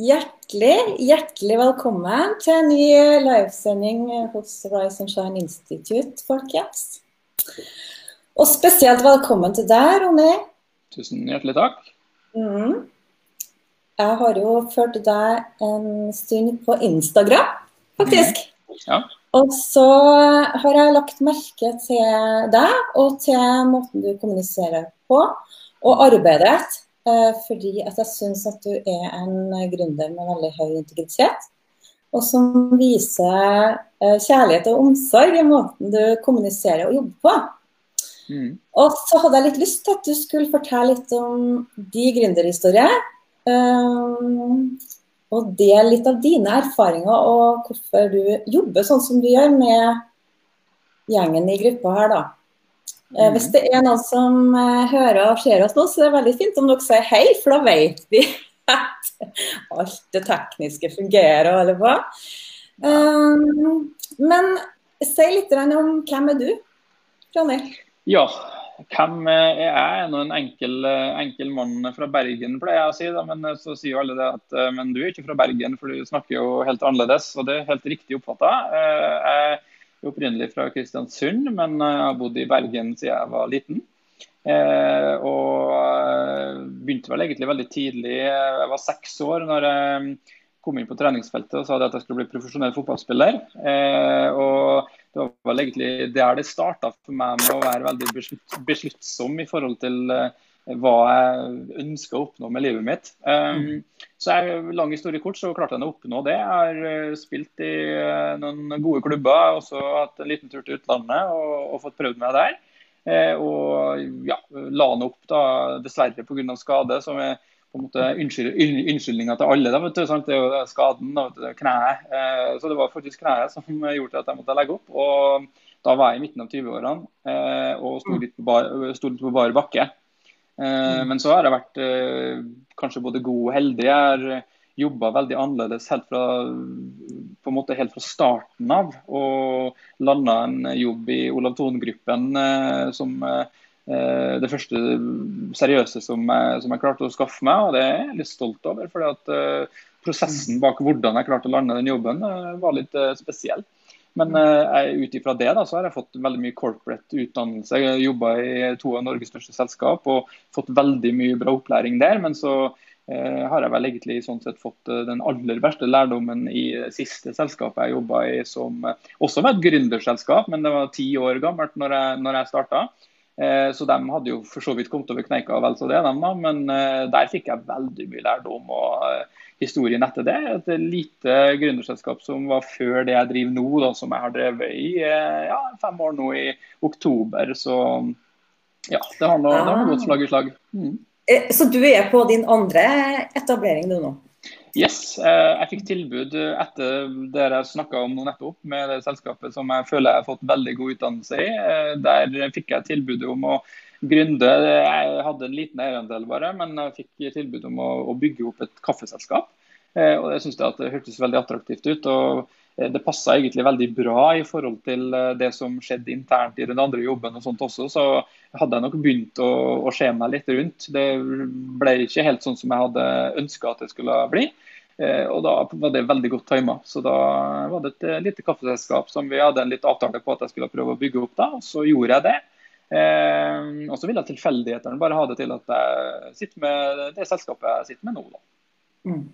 Hjertelig, hjertelig velkommen til en ny livesending hos Rise and Shine Institute, folkens. Og spesielt velkommen til deg, Ronny. Tusen hjertelig takk. Mm. Jeg har jo ført deg en stund på Instagram, faktisk. Mm. Ja. Og så har jeg lagt merke til deg og til måten du kommuniserer på, og arbeidet Eh, fordi at jeg syns at du er en gründer med veldig høy integritet. Og som viser eh, kjærlighet og omsorg i måten du kommuniserer og jobber på. Mm. Og så hadde jeg litt lyst til at du skulle fortelle litt om din gründerhistorie. Um, og del litt av dine erfaringer og hvorfor du jobber sånn som du gjør med gjengen i gruppa her, da. Mm. Hvis det er noen som eh, hører og ser oss nå, så er det veldig fint om dere sier hei, for da vet vi at alt det tekniske fungerer, eller hva. Um, men si litt om hvem er du, Ronny? Ja, hvem er jeg? Jeg er en enkel, enkel mann fra Bergen, pleier jeg å si. Da. Men så sier jo alle det at men du er ikke fra Bergen, for du snakker jo helt annerledes. Og det er helt riktig oppfatta. Jeg opprinnelig fra Kristiansund, men jeg har bodd i Bergen siden jeg var liten. Eh, og eh, begynte vel egentlig veldig tidlig. Jeg var seks år når jeg kom inn på treningsfeltet og sa at jeg skulle bli profesjonell fotballspiller. Eh, og det var vel egentlig der det starta for meg med å være veldig beslutt, besluttsom i forhold til eh, hva jeg ønsker å oppnå med livet mitt. Um, så jeg, lang historie kort, så klarte jeg å oppnå det. Jeg har uh, spilt i uh, noen gode klubber, også hatt en liten tur til utlandet og, og fått prøvd meg der. Uh, og ja, la den opp da, dessverre pga. skade, som er på en måte unnskyld, unnskyldninga til alle. Da, vet du, sant? Det er jo skaden, da, vet du, kneet. Uh, så det var faktisk kneet som gjorde at jeg måtte legge opp. og da var jeg i midten av 20-årene og sto litt, på bar, sto litt på bar bakke. Eh, mm. Men så har jeg vært eh, kanskje både god og heldig. Jeg har eh, jobba veldig annerledes helt fra, på en måte helt fra starten av. Og landa en jobb i Olav Thon-gruppen som det første seriøse som jeg, som jeg, klarte å skaffe meg. og Det er jeg litt stolt over. fordi at Prosessen mm. bak hvordan jeg klarte å lande den jobben var litt spesiell. Men uh, ut ifra det da, så har jeg fått veldig mye corporate utdannelse. Jeg har jobba i to av Norges største selskap og fått veldig mye bra opplæring der. Men så uh, har jeg vel egentlig sånn sett fått uh, den aller verste lærdommen i siste selskapet jeg jobba i, som også var et gründerselskap, men det var ti år gammelt når jeg, når jeg starta. Så de hadde jo for så vidt kommet over kneika vel så det, de da, men der fikk jeg veldig mye lærdom. og historien etter det. Et lite gründerselskap som var før det jeg driver nå, da, som jeg har drevet i eh, ja, fem år nå i oktober. Så ja, det har nå, ah. gått slag i slag. Mm. Eh, så du er på din andre etablering nå? Yes, eh, jeg fikk tilbud etter det jeg snakka om nå nettopp, med det selskapet som jeg føler jeg har fått veldig god utdannelse i. Der fikk jeg tilbud om å gründe. Jeg hadde en liten eierandel bare, men jeg fikk tilbud om å, å bygge opp et kaffeselskap. Eh, og jeg synes det hørtes veldig attraktivt ut. og eh, Det passa egentlig veldig bra i forhold til eh, det som skjedde internt i den andre jobben. og sånt også, Så hadde jeg nok begynt å, å se meg litt rundt. Det ble ikke helt sånn som jeg hadde ønska at det skulle bli. Og da var det veldig godt tima. Så da var det et lite kaffeselskap som vi hadde en litt avtale på at jeg skulle prøve å bygge opp. da, og Så gjorde jeg det. Eh, og så vil tilfeldighetene bare ha det til at jeg sitter med det selskapet jeg sitter med nå. Da. Mm.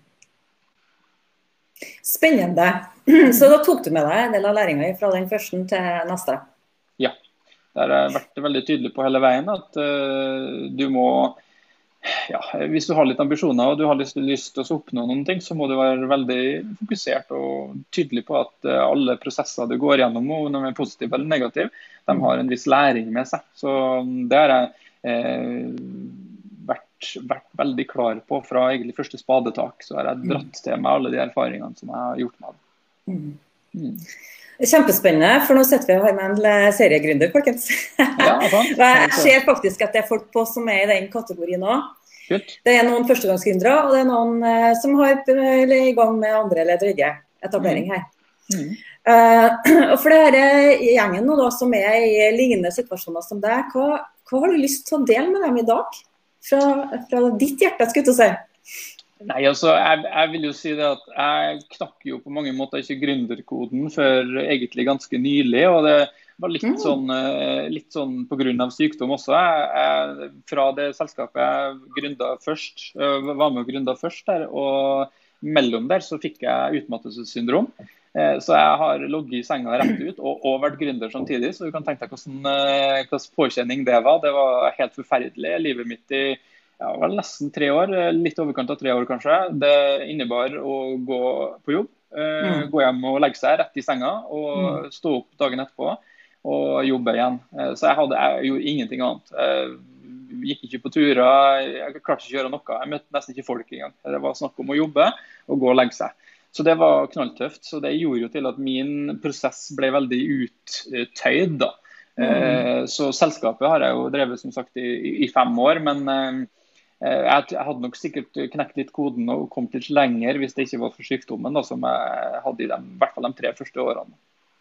Spennende. Så da tok du med deg en del av læringa fra den første til neste? Ja. Der har jeg vært veldig tydelig på hele veien at uh, du må ja, Hvis du har litt ambisjoner og du har lyst, lyst til å oppnå noen ting, så må du være veldig fokusert og tydelig på at uh, alle prosesser du går gjennom, om de er positive eller negative, de har en viss læring med seg. Så um, Det har jeg eh, vært, vært, veldig klar på fra egentlig første spadetak. Så har jeg mm. dratt til meg alle de erfaringene som jeg har gjort med det. Mm. Kjempespennende, for nå sitter vi her med en seriegründer, folkens. Ja, jeg ser faktisk at det er folk på som er i den kategorien òg. Det er noen førstegangsgründere, og det er noen eh, som har i gang med andre eller tredje etablering mm. her. Mm. Uh, og for denne gjengen nå da, som er i lignende situasjoner som deg, hva, hva, har du lyst til å dele med dem i dag? Fra, fra ditt hjerte, skulle jeg si. Nei, altså, jeg, jeg, vil jo si det at jeg knakk jo på mange måter ikke gründerkoden før egentlig ganske nylig. og det var litt mm. sånn, eh, litt sånn pga. sykdom også. Jeg, jeg, fra det selskapet jeg gründa først, eh, var med og gründa først der, og mellom der så fikk jeg utmattelsessyndrom. Eh, så jeg har ligget i senga rett ut og, og, vært gründer samtidig. Så du kan tenke deg hvordan, hvordan påkjenning det var. Det var helt forferdelig. Livet mitt i ja, vel nesten tre år, eh, litt overkant av tre år kanskje. Det innebar å gå på jobb, eh, mm. gå hjem og legge seg rett i senga og mm. stå opp dagen etterpå og jobbe igjen. Eh, så jeg, hadde, jeg gjorde ingenting annet. Jeg gikk ikke på turer, jeg klarte ikke å gjøre noe. Jeg møtte nesten ikke folk engang. Det var snakk om å jobbe og gå og legge seg. Så det var knalltøft. Så det gjorde jo til at min prosess ble veldig uttøyd. da. Mm. Så selskapet har jeg jo drevet som sagt i, i fem år, men jeg hadde nok sikkert knekt litt koden og kommet litt lenger hvis det ikke var for sykdommen da, som jeg hadde i, dem, i hvert fall de tre første årene.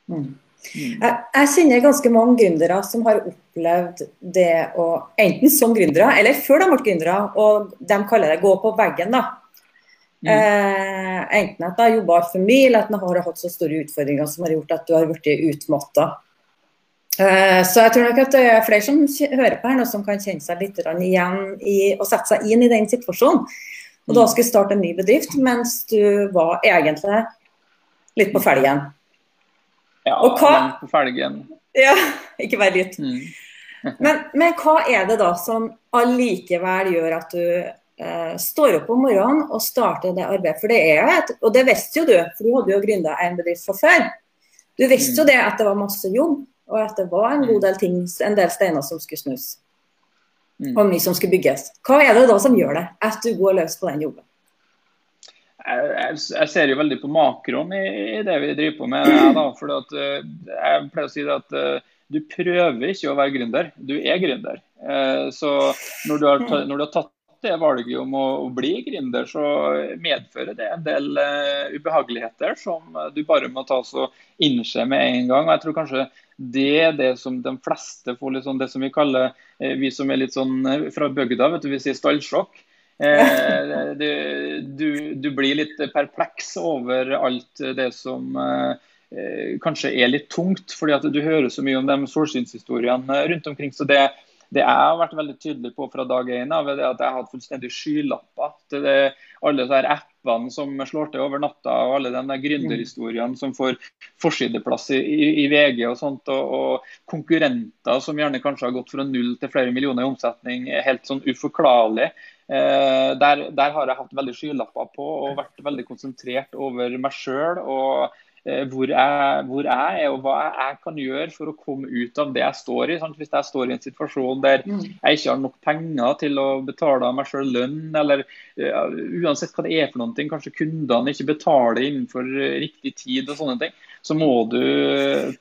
Mm. Mm. Jeg, jeg, kjenner ganske mange gründere som har opplevd det å enten som gründere eller før de ble gründere, og de kaller det 'gå på veggen'. da. Mm. Eh, enten at de har jobba altfor mye, eller at de har hatt så store utfordringer som har gjort at du har blitt utmatta. Eh, så jeg tror nok at det er flere som hører på her nå som kan kjenne seg litt igjen i å sette seg inn i den situasjonen. Og da skal skulle starte en ny bedrift mens du var egentlig litt på felgen. Ja, og hva, på felgen. Ja, ikke vær litt. Mm. men, men, hva er det da som allikevel gjør at du eh, står opp om morgenen og starter det arbeidet? For det er jo et, og det visste jo du, for du hadde jo gründa en bedrift fra før. Du visste jo mm. det at det var masse jobb og at det var en god del ting, en del steiner som skulle snus. Mm. Og mye som skulle bygges. Hva er det da som gjør det, at du går løs på den jobben? Jeg, ser jo veldig på makroen i, i det vi driver på med. Ja, da, for at, uh, jeg pleier å si det at uh, du prøver ikke å være gründer, du er gründer. Uh, så når du, har, når du har tatt det valget om å, å bli gründer, så medfører det en del uh, ubehageligheter som du bare må ta og innse med en gang. Og jeg tror kanskje det er det som de fleste får litt sånn, det som vi kaller, uh, vi som er litt sånn uh, fra bygda, vet du, vi sier stallsjokk. Du, du, du, blir litt perpleks over alt det som kanskje er litt tungt, fordi at du hører så mye om de solskinnshistoriene rundt omkring. så det det jeg har vært veldig tydelig på fra dag én, er at jeg har hatt fullstendig skylapper til det, alle de appene som slår til over natta, og alle de gründerhistoriene som får forsideplass i, i, i VG og sånt, og, og, konkurrenter som gjerne kanskje har gått fra null til flere millioner i omsetning, helt sånn uforklarlig. Eh, der, der, har jeg hatt veldig skylapper på og vært veldig konsentrert over meg sjøl. Eh, hvor jeg, hvor jeg, er og hva jeg kan gjøre for å komme ut av det jeg står i. Sant? Hvis jeg står i en situasjon der mm. jeg ikke har nok penger til å betale meg selv lønn, eller uh, uansett hva det er for noe, kanskje kundene ikke betaler innenfor riktig tid og sånne ting, så må du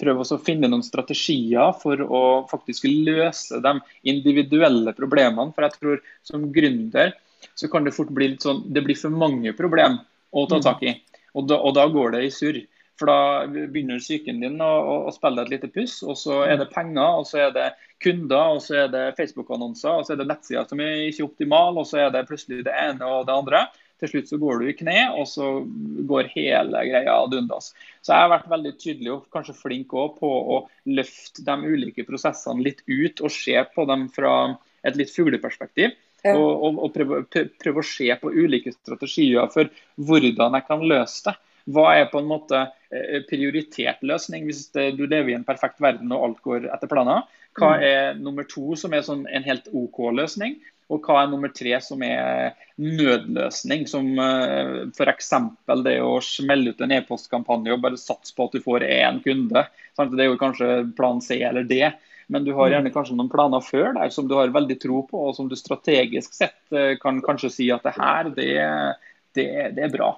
prøve å finne noen strategier for å faktisk løse de individuelle problemene. For jeg tror som gründer så kan det fort bli litt sånn det blir for mange problem å ta mm. tak i. Og da, og da går det i surr. For da begynner psyken din å, å, spille et lite puss, og så er det penger, og så er det kunder, og så er det Facebook-annonser, og så er det nettsider som er ikke optimale, og så er det plutselig det ene og det andre. Til slutt så går du i kne, og så går hele greia ad undas. Så jeg har vært veldig tydelig og kanskje flink også, på å løfte de ulike prosessene litt ut og se på dem fra et litt fugleperspektiv. Ja. Og, og, og prøve, prøve, å se på ulike strategier for hvordan jeg kan løse det. Hva er på en måte eh, prioritert løsning hvis du lever i en perfekt verden og alt går etter planer? Hva mm. er nummer to som er sånn en helt OK løsning? Og hva er nummer tre som er nødløsning, som eh, f.eks. det å smelle ut en e-postkampanje og bare satse på at du får én kunde. Det er jo kanskje plan C eller D, men du har gjerne mm. kanskje noen planer før der som du har veldig tro på, og som du strategisk sett uh, kan kanskje si at det her, det, det, det er bra.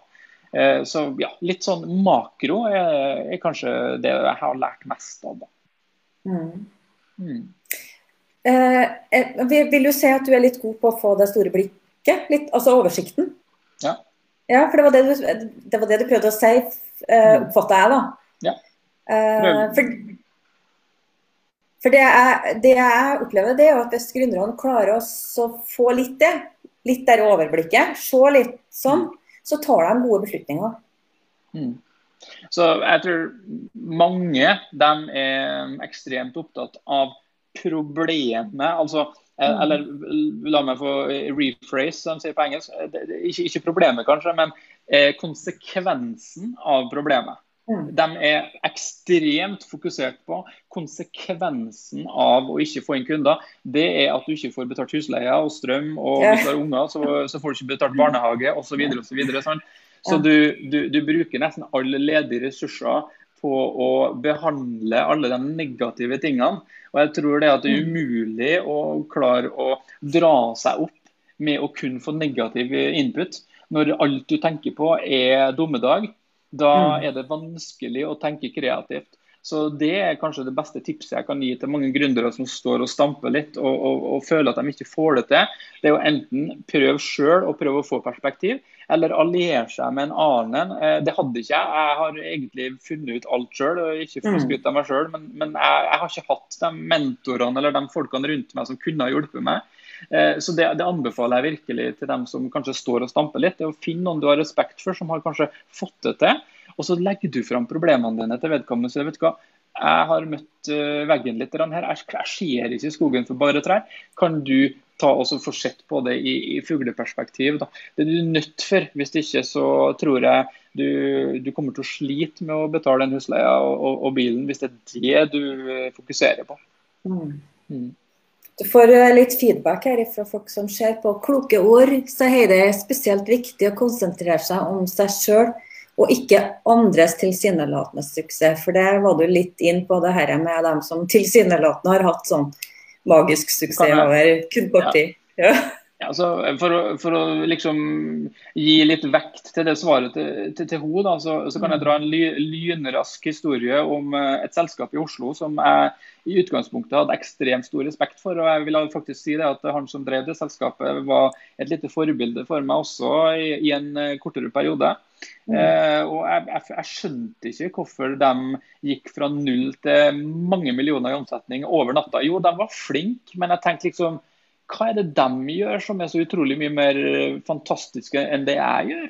Eh, så ja, litt sånn makro er, er, kanskje det jeg har lært mest av. Da. Mm. Mm. Eh, vi vil du si at du er litt god på å få det store blikket? Litt, altså oversikten? Ja. Ja, for det var det du, det var det du prøvde å si, eh, mm. oppfatta jeg da. Ja. Eh, for, for det, jeg, det, jeg, opplever, det er at hvis gründerne klarer å få litt det, litt der overblikket, se litt sånn, så tar de gode beslutninger. Mm. Så jeg tror mange de er ekstremt opptatt av problemet. altså mm. eller la meg få rephrase, som de sier på engelsk. Ikke, ikke problemet, kanskje, men eh, konsekvensen av problemet. Mm. De er ekstremt fokusert på konsekvensen av å ikke få inn kunder. Det er at du ikke får betalt husleie og strøm, og hvis du har unger, så, så, får du ikke betalt barnehage osv. Så, videre, så, så du, du, du, bruker nesten alle ledige ressurser på å behandle alle de negative tingene. Og jeg tror det at det er mm. umulig å klare å dra seg opp med å kun få negativ input når alt du tenker på er dommedag. Da mm. er det vanskelig å tenke kreativt. Så Det er kanskje det beste tipset jeg kan gi til mange gründere som står og stamper litt og, og, og føler at de ikke får det til. Det er å enten prøve sjøl og prøve å få perspektiv, eller alliere seg med en annen. Eh, det hadde ikke jeg. Jeg har egentlig funnet ut alt sjøl, ikke for å mm. skryte av meg sjøl, men, men jeg, jeg, har ikke hatt de mentorene eller de folkene rundt meg som kunne ha hjulpet meg. Eh, så det, det, anbefaler jeg virkelig til dem som kanskje står og stamper litt. det å Finne noen du har respekt for, som har kanskje fått det til. Og så legger du fram problemene dine til vedkommende. så vet du hva, Jeg har møtt eh, veggen litt her. Jeg, ser ikke skogen for bare trær. Kan du ta og få sett på det i, i fugleperspektiv? Da. Det er du nødt for. Hvis ikke så tror jeg du, du kommer til å slite med å betale den husleia og, og, og, bilen, hvis det er det du eh, fokuserer på. Mm. Du får eh, litt feedback her fra folk som ser på kloke ord. Så er det spesielt viktig å konsentrere seg om seg sjøl, og ikke andres tilsynelatende suksess. For det var du litt inn på det her med dem som tilsynelatende har hatt sånn magisk suksess over kun kort tid. Ja. Ja, altså, for, å, for, å, liksom gi litt vekt til det svaret til, til, til henne, så, så, kan jeg dra en ly, lynrask historie om uh, et selskap i Oslo som jeg i utgangspunktet hadde ekstremt stor respekt for. og jeg vil faktisk si det at Han som drev det selskapet var et lite forbilde for meg også i, i en uh, kortere periode. Mm. Eh, og jeg, jeg, jeg, skjønte ikke hvorfor de gikk fra null til mange millioner i omsetning over natta. Jo, de var flinke, men jeg tenkte liksom hva er det de gjør som er så utrolig mye mer eh, fantastiske enn det jeg gjør?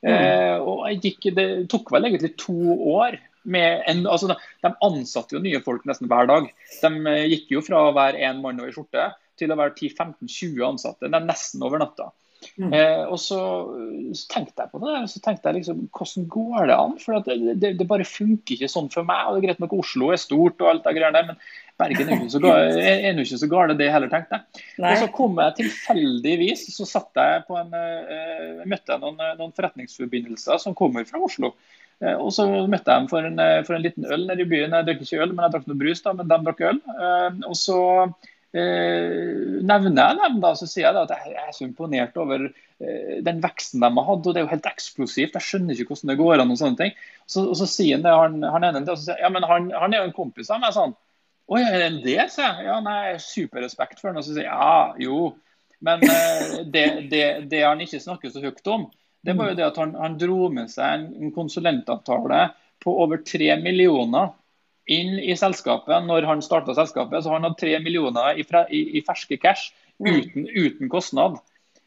Mm. Eh, og gikk, Det tok vel egentlig to år. En, altså, de ansatte jo nye folk nesten hver dag. De eh, gikk jo fra å være én mann og i skjorte til å være 10-15-20 ansatte. Det er nesten over natta. Mm. Eh, og så, så, tenkte jeg på det. så tenkte jeg liksom, Hvordan går det an? For det, det, det, bare funker ikke sånn for meg. og det er Greit nok Oslo er stort, og alt det greiene der, men Bergen er jo ikke så gale, det heller, tenkte jeg. Og så kom jeg tilfeldigvis, så satt jeg på en, uh, møtte jeg noen, noen, forretningsforbindelser som kommer fra Oslo. Uh, og så møtte jeg dem for en, for en, liten øl nede i byen. Jeg drakk ikke øl, men jeg drakk noe brus, da, men de drakk øl. Uh, og så nevner jeg dem, da, så sier jeg at jeg er så imponert over den veksten de har hatt. og Det er jo helt eksplosivt. Jeg skjønner ikke hvordan det går an. og sånne ting. Så, og så sier han det, han, han ene til, og så sier ja, men han, han er jo en kompis av meg. sånn. Å ja, er det det, sa jeg. Ja, nei, superrespekt for den. Og så sier jeg ja, jo. Men eh, det, det, det, han ikke snakker så høyt om, det var jo det at han, han dro med seg en, en konsulentavtale på over tre millioner inn i selskapet når han starta selskapet. Så han hadde tre millioner i, i, i ferske cash mm. uten, uten kostnad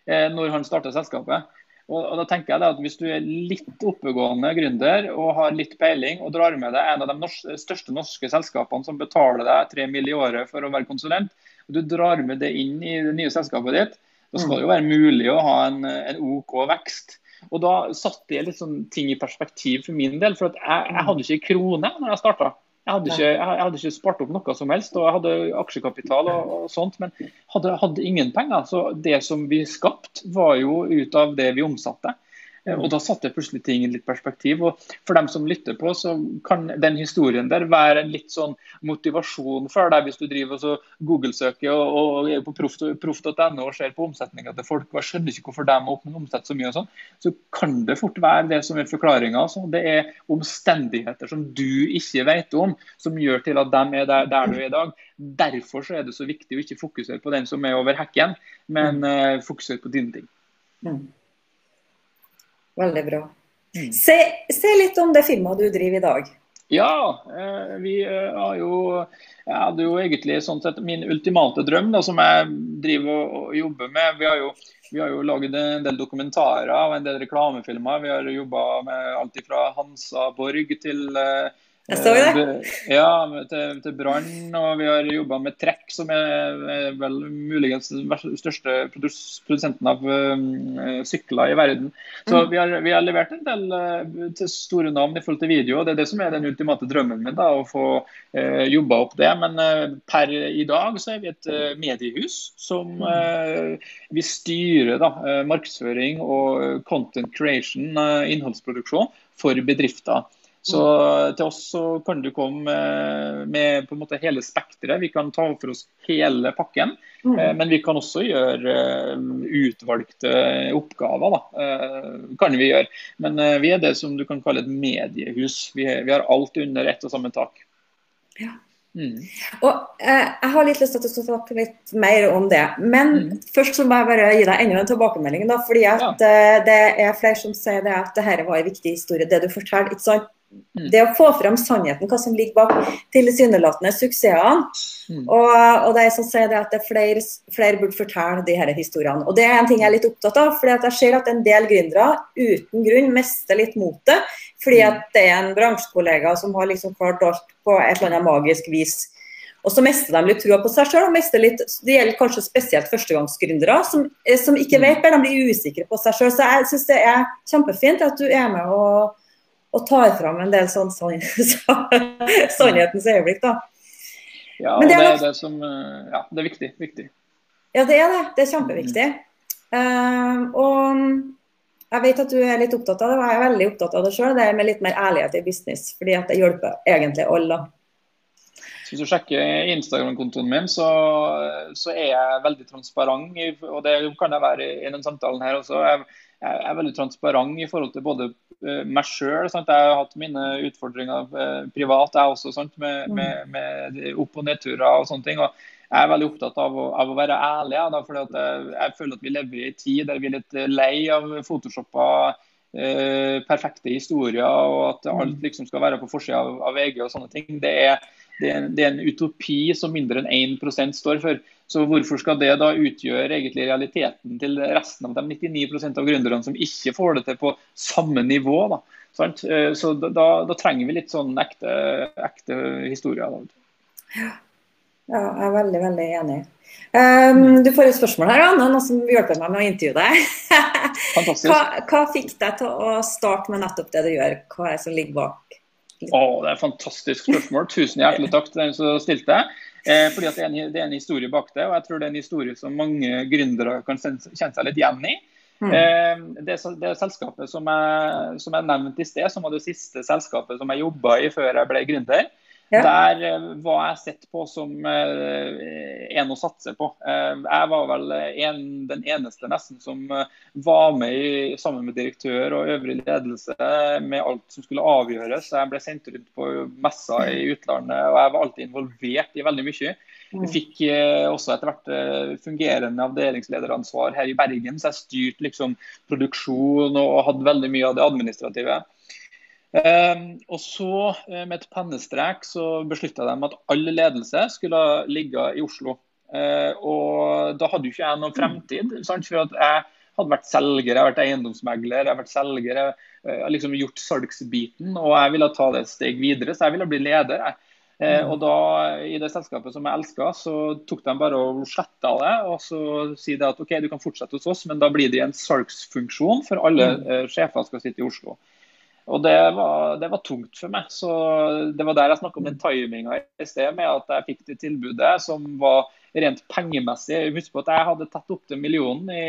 eh, når han starta selskapet. Og, og, da tenker jeg at Hvis du er litt oppegående gründer og har litt peiling og drar med deg en av de norske, største norske selskapene som betaler deg tre mill. i året for å være konsulent, og du drar med det inn i det nye selskapet ditt, da skal det jo være mulig å ha en, en OK vekst. Og Da satte jeg litt sånn ting i perspektiv for min del. for jeg, jeg hadde ikke krone når jeg starta. Jeg hadde, ikke, jeg hadde, ikke, spart opp noe som helst, og jeg hadde aksjekapital og, og sånt, men hadde, hadde, ingen penger. Så det som vi skapte, var jo ut av det vi omsatte. Eh, og Da satte jeg plutselig ting i litt perspektiv. og For dem som lytter på, så kan den historien der være en litt sånn motivasjon for deg hvis du driver og så Google-søker og, og, er på proff.no og ser på omsetninga til folk og jeg skjønner ikke hvorfor de omsette så mye. og sånn, Så kan det fort være det som er forklaringa. Altså. Det er omstendigheter som du ikke vet om, som gjør til at de er der, der du er i dag. Derfor så er det så viktig å ikke fokusere på den som er over hekken, men uh, fokusere på dine ting. Mm. Veldig bra. Mm. Se, se, litt om det firmaet du driver i dag. Ja, eh, vi eh, har jo Jeg hadde jo egentlig sånn sett min ultimate drøm, da, som jeg driver og jobber med. Vi har jo, vi har jo laget en del dokumentarer og en del reklamefilmer. Vi har jobba med alt fra Hansa Borg til uh, jeg så det. Ja, til, til Brann. Og vi har jobba med Trekk, som er, vel muligens den største produsenten av uh, sykler i verden. Så mm. vi, har, vi, har, levert en del uh, til store navn i forhold til video. og Det er det som er den ultimate drømmen min, da, å få uh, jobba opp det. Men uh, per i dag så er vi et uh, mediehus som vi styrer da, markedsføring og content creation, innholdsproduksjon, for bedrifter. Så til oss så kan du komme med på en måte hele spekteret. Vi kan ta for oss hele pakken. Mm. Eh, men vi kan også gjøre eh, utvalgte oppgaver. Da. Eh, kan vi gjøre. Men vi er det som du kan kalle et mediehus. Vi, vi har alt under ett og samme tak. Ja. Mm. Og eh, Jeg har litt lyst til at du skal snakke litt mer om det. Men mm. først så må jeg bare gi deg enda en tilbakemelding. Da, fordi at ja. det er flere som sier det at dette var en viktig historie, det du forteller. ikke sant? Mm. Det å få fram sannheten, hva som ligger bak tilsynelatende suksessene. Mm. Og, og de som sier det at det er flere, flere burde fortelle de her historiene. Og Det er en ting jeg er litt opptatt av. fordi at jeg ser at en del gründere uten grunn mister litt motet. Fordi mm. at det er en bransjekollega som har liksom klart alt på et eller annet magisk vis. Og så mister de litt trua på seg sjøl. Det gjelder kanskje spesielt førstegangsgründere som, som ikke mm. vet men de blir usikre på seg sjøl. Så jeg syns det er kjempefint at du er med og og tar fram en del sånn sannhetens øyeblikk. da. Ja, og det, er, det, det, som, eh, ja, det er viktig, viktig. Ja, det er det. Det er kjempeviktig. Uh, og jeg vet at du er litt opptatt av det, og jeg er veldig opptatt av det sjøl. Det er med litt mer ærlighet i business, fordi at det hjelper egentlig alle. Hvis du sjekker Instagram-kontoen min, så, så, er jeg veldig transparent. Og det kan jeg være i denne samtalen her også. Jeg, jeg er veldig transparent i forhold til både eh, meg sjøl. Jeg har hatt mine utfordringer eh, privat, jeg også, sant? Med, mm. med, med, opp- og nedturer og sånne ting. og jeg er veldig opptatt av å, av å være ærlig. Da, for jeg, jeg, føler at vi lever i en tid der vi er litt lei av photoshoppa eh, perfekte historier, og at alt mm. liksom skal være på forsida av, av, VG og sånne ting. Det er, det er, det er en utopi som mindre enn 1 står for. Så Hvorfor skal det da utgjøre egentlig realiteten til resten av de 99% av gründerne som ikke får det til på samme nivå? da? Eh, så da, da trenger vi litt sånn ekte, ekte historier. Ja. ja, jeg er veldig, veldig enig. Um, du får et spørsmål her, Anne, noen som hjelper meg med å intervjue deg. Hva, hva, fikk deg til å starte med nettopp det du gjør? Hva er det som ligger bak? Å, det er et fantastisk spørsmål. Tusen hjertelig takk til den som stilte. Eh, fordi det er, en, det, er en, historie bak det, og jeg tror det er en historie som mange gründere kan kjenne seg litt igjen i. Mm. Eh, det, det, selskapet som jeg, som jeg nevnte i sted, som var det siste selskapet som jeg jobba i før jeg ble gründer, ja. Der eh, var jeg sett på som eh, en å satse på. Eh, jeg var vel en, den eneste nesten som var med i, sammen med direktør og øvrig ledelse med alt som skulle avgjøres. Jeg ble sendt rundt på messer i utlandet, og jeg var alltid involvert i veldig mye. Jeg mm. fikk også etter hvert fungerende avdelingslederansvar her i Bergen, så jeg styrte liksom produksjon og hadde veldig mye av det administrative. Ehm, og så, eh, med et pennestrek, så beslutta de at all ledelse skulle ligge i Oslo. Eh, og da hadde jo ikke jeg noen fremtid. Sant? For at jeg hadde vært selger, jeg har vært eiendomsmegler, jeg har vært selger, jeg har liksom gjort salgsbiten. Og jeg ville ta det et steg videre, så jeg ville bli leder. Jeg. Eh, mm. og da, I det selskapet som jeg elska, så tok de bare og sletta det. Og så sier de at OK, du kan fortsette hos oss, men da blir det en salgsfunksjon, for alle mm. eh, sjefer skal sitte i Oslo. Og det var, det var, tungt for meg. så Det var der jeg snakka om den timinga i sted, med at jeg fikk det tilbudet som var rent pengemessig. Husk på at jeg hadde tatt opp til millionen i,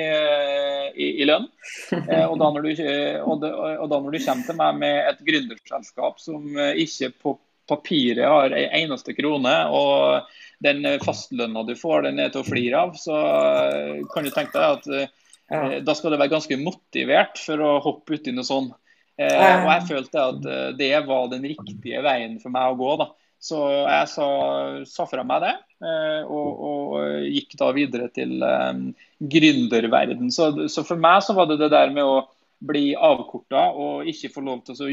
i, i lønn. Eh, og da, du, og, det, og da, når du, kommer til meg med et gründerselskap som ikke på papiret har en eneste krone, og den fastlønna du får, den er til å flire av, så kan du tenke deg at eh, da skal du være ganske motivert for å hoppe uti noe sånt. Eh, og jeg følte at eh, det var den riktige veien for meg å gå. da. Så jeg sa, sa fra meg det, eh, og, og, gikk da videre til um, gründerverden. Så, så, for meg så var det det der med å bli avkorta og ikke få lov til å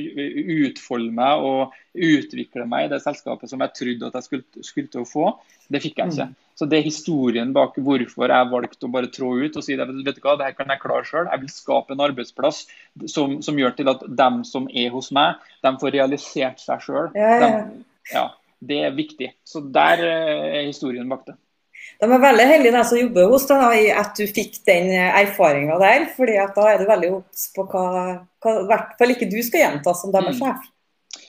utfolde meg og utvikle meg i det selskapet som jeg trodde at jeg skulle, skulle til å få. Det fikk jeg ikke. Så Det er historien bak hvorfor jeg valgte å bare trå ut og si det, vet du hva, det her kan jeg klare sjøl. Jeg vil skape en arbeidsplass som, som, gjør til at dem som er hos meg, de får realisert seg sjøl. Ja, ja. ja, det er viktig. Så der eh, er historien bak det. De er veldig heldige de som jobber hos deg, i at du fikk den erfaringa der. fordi da er du veldig obs på hva, hva hvert fall ikke du skal gjenta som deres mm. sjef. Mm.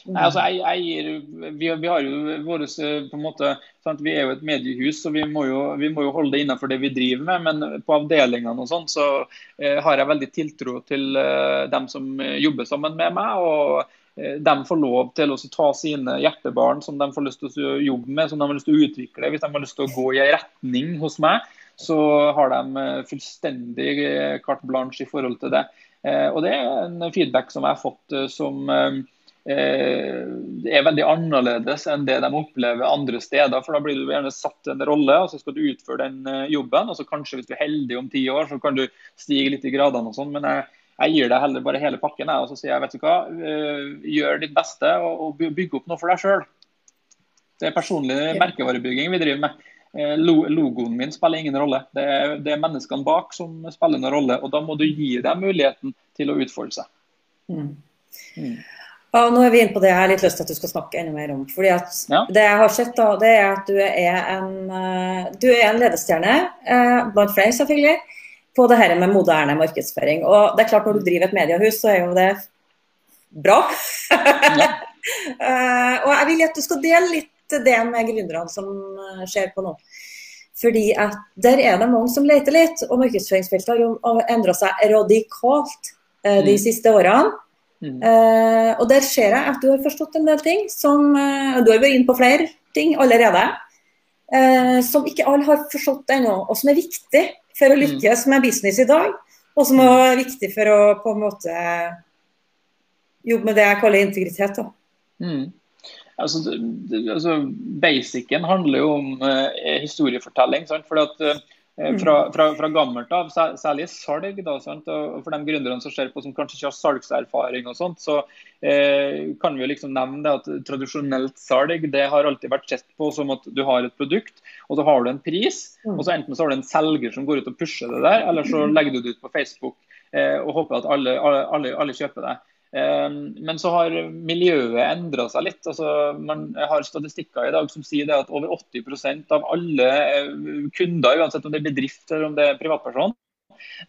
Nei, altså, jeg, jeg, vi, vi, har jo våres, på en måte, sant? Vi er jo et mediehus, så vi må jo, vi må jo holde det innenfor det vi driver med. Men på avdelingene og sånn, så eh, har jeg veldig tiltro til eh, dem som jobber sammen med meg. og Eh, de får lov til å ta sine hjertebarn som de får lyst til å jobbe med, som de har lyst til å utvikle. Hvis de har lyst til å gå i en retning hos meg, så har de eh, fullstendig eh, carte blanche i forhold til det. Og Det er en feedback som jeg har fått som er veldig annerledes enn det de opplever andre steder. for Da blir du gjerne satt en rolle, og så skal du utføre den jobben. og så Kanskje hvis du er heldig om ti år, så kan du stige litt i gradene og sånn. men jeg jeg gir deg heller bare hele pakken og så sier jeg vet du hva, eh, gjør ditt beste og, og bygg opp noe for deg sjøl. Det er personlig merkevarebygging vi driver med. Eh, logoen min spiller ingen rolle. Det er, det er, menneskene bak som spiller noen rolle. og Da må du gi dem muligheten til å utfolde seg. Mm. Mm. Ja, nå er vi inne på det jeg har litt lyst til at du skal snakke enda mer om. fordi at ja. Det jeg har sett, da, det er at du er en, eh, du er en ledestjerne, blant flere selvfølgelig på det her med moderne markedsføring. Og det er klart Når du driver et mediehus, så er jo det bra. Ja. uh, og jeg vil at du skal dele litt det med gründerne som eh, skjer på nå. Fordi at der er det mange som leter litt, og markedsføringsfeltet har endra seg radikalt de mm. siste årene. Mm. Uh, og der ser jeg at du har forstått en del ting som Du har vært inne på flere ting allerede. som ikke alle har forstått ennå, og som er viktig for å mm. lykkes med business i dag. Og som er viktig for å på en måte jobbe med det jeg kaller integritet. Da. Mm. Altså, det, altså, Basicen handler jo om uh, historiefortelling. Sant? For at, uh. Fra, fra, fra, gammelt av, særlig salg. Da, og For de gründerne som ser på som kanskje ikke har salgserfaring, og sånt, så eh, kan vi jo liksom nevne det at tradisjonelt salg det har alltid vært sett på som at du har et produkt, og så har du en pris. Mm. og så Enten så har du en selger som går ut og pusher det der, eller så mm. legger du det ut på Facebook eh, og håper at alle, alle, alle kjøper det. Ehm, men så har miljøet endra seg litt. Altså, man har statistikker i dag som sier at over 80% av alle eh, kunder, uansett om det er bedrift eller om det er privatperson,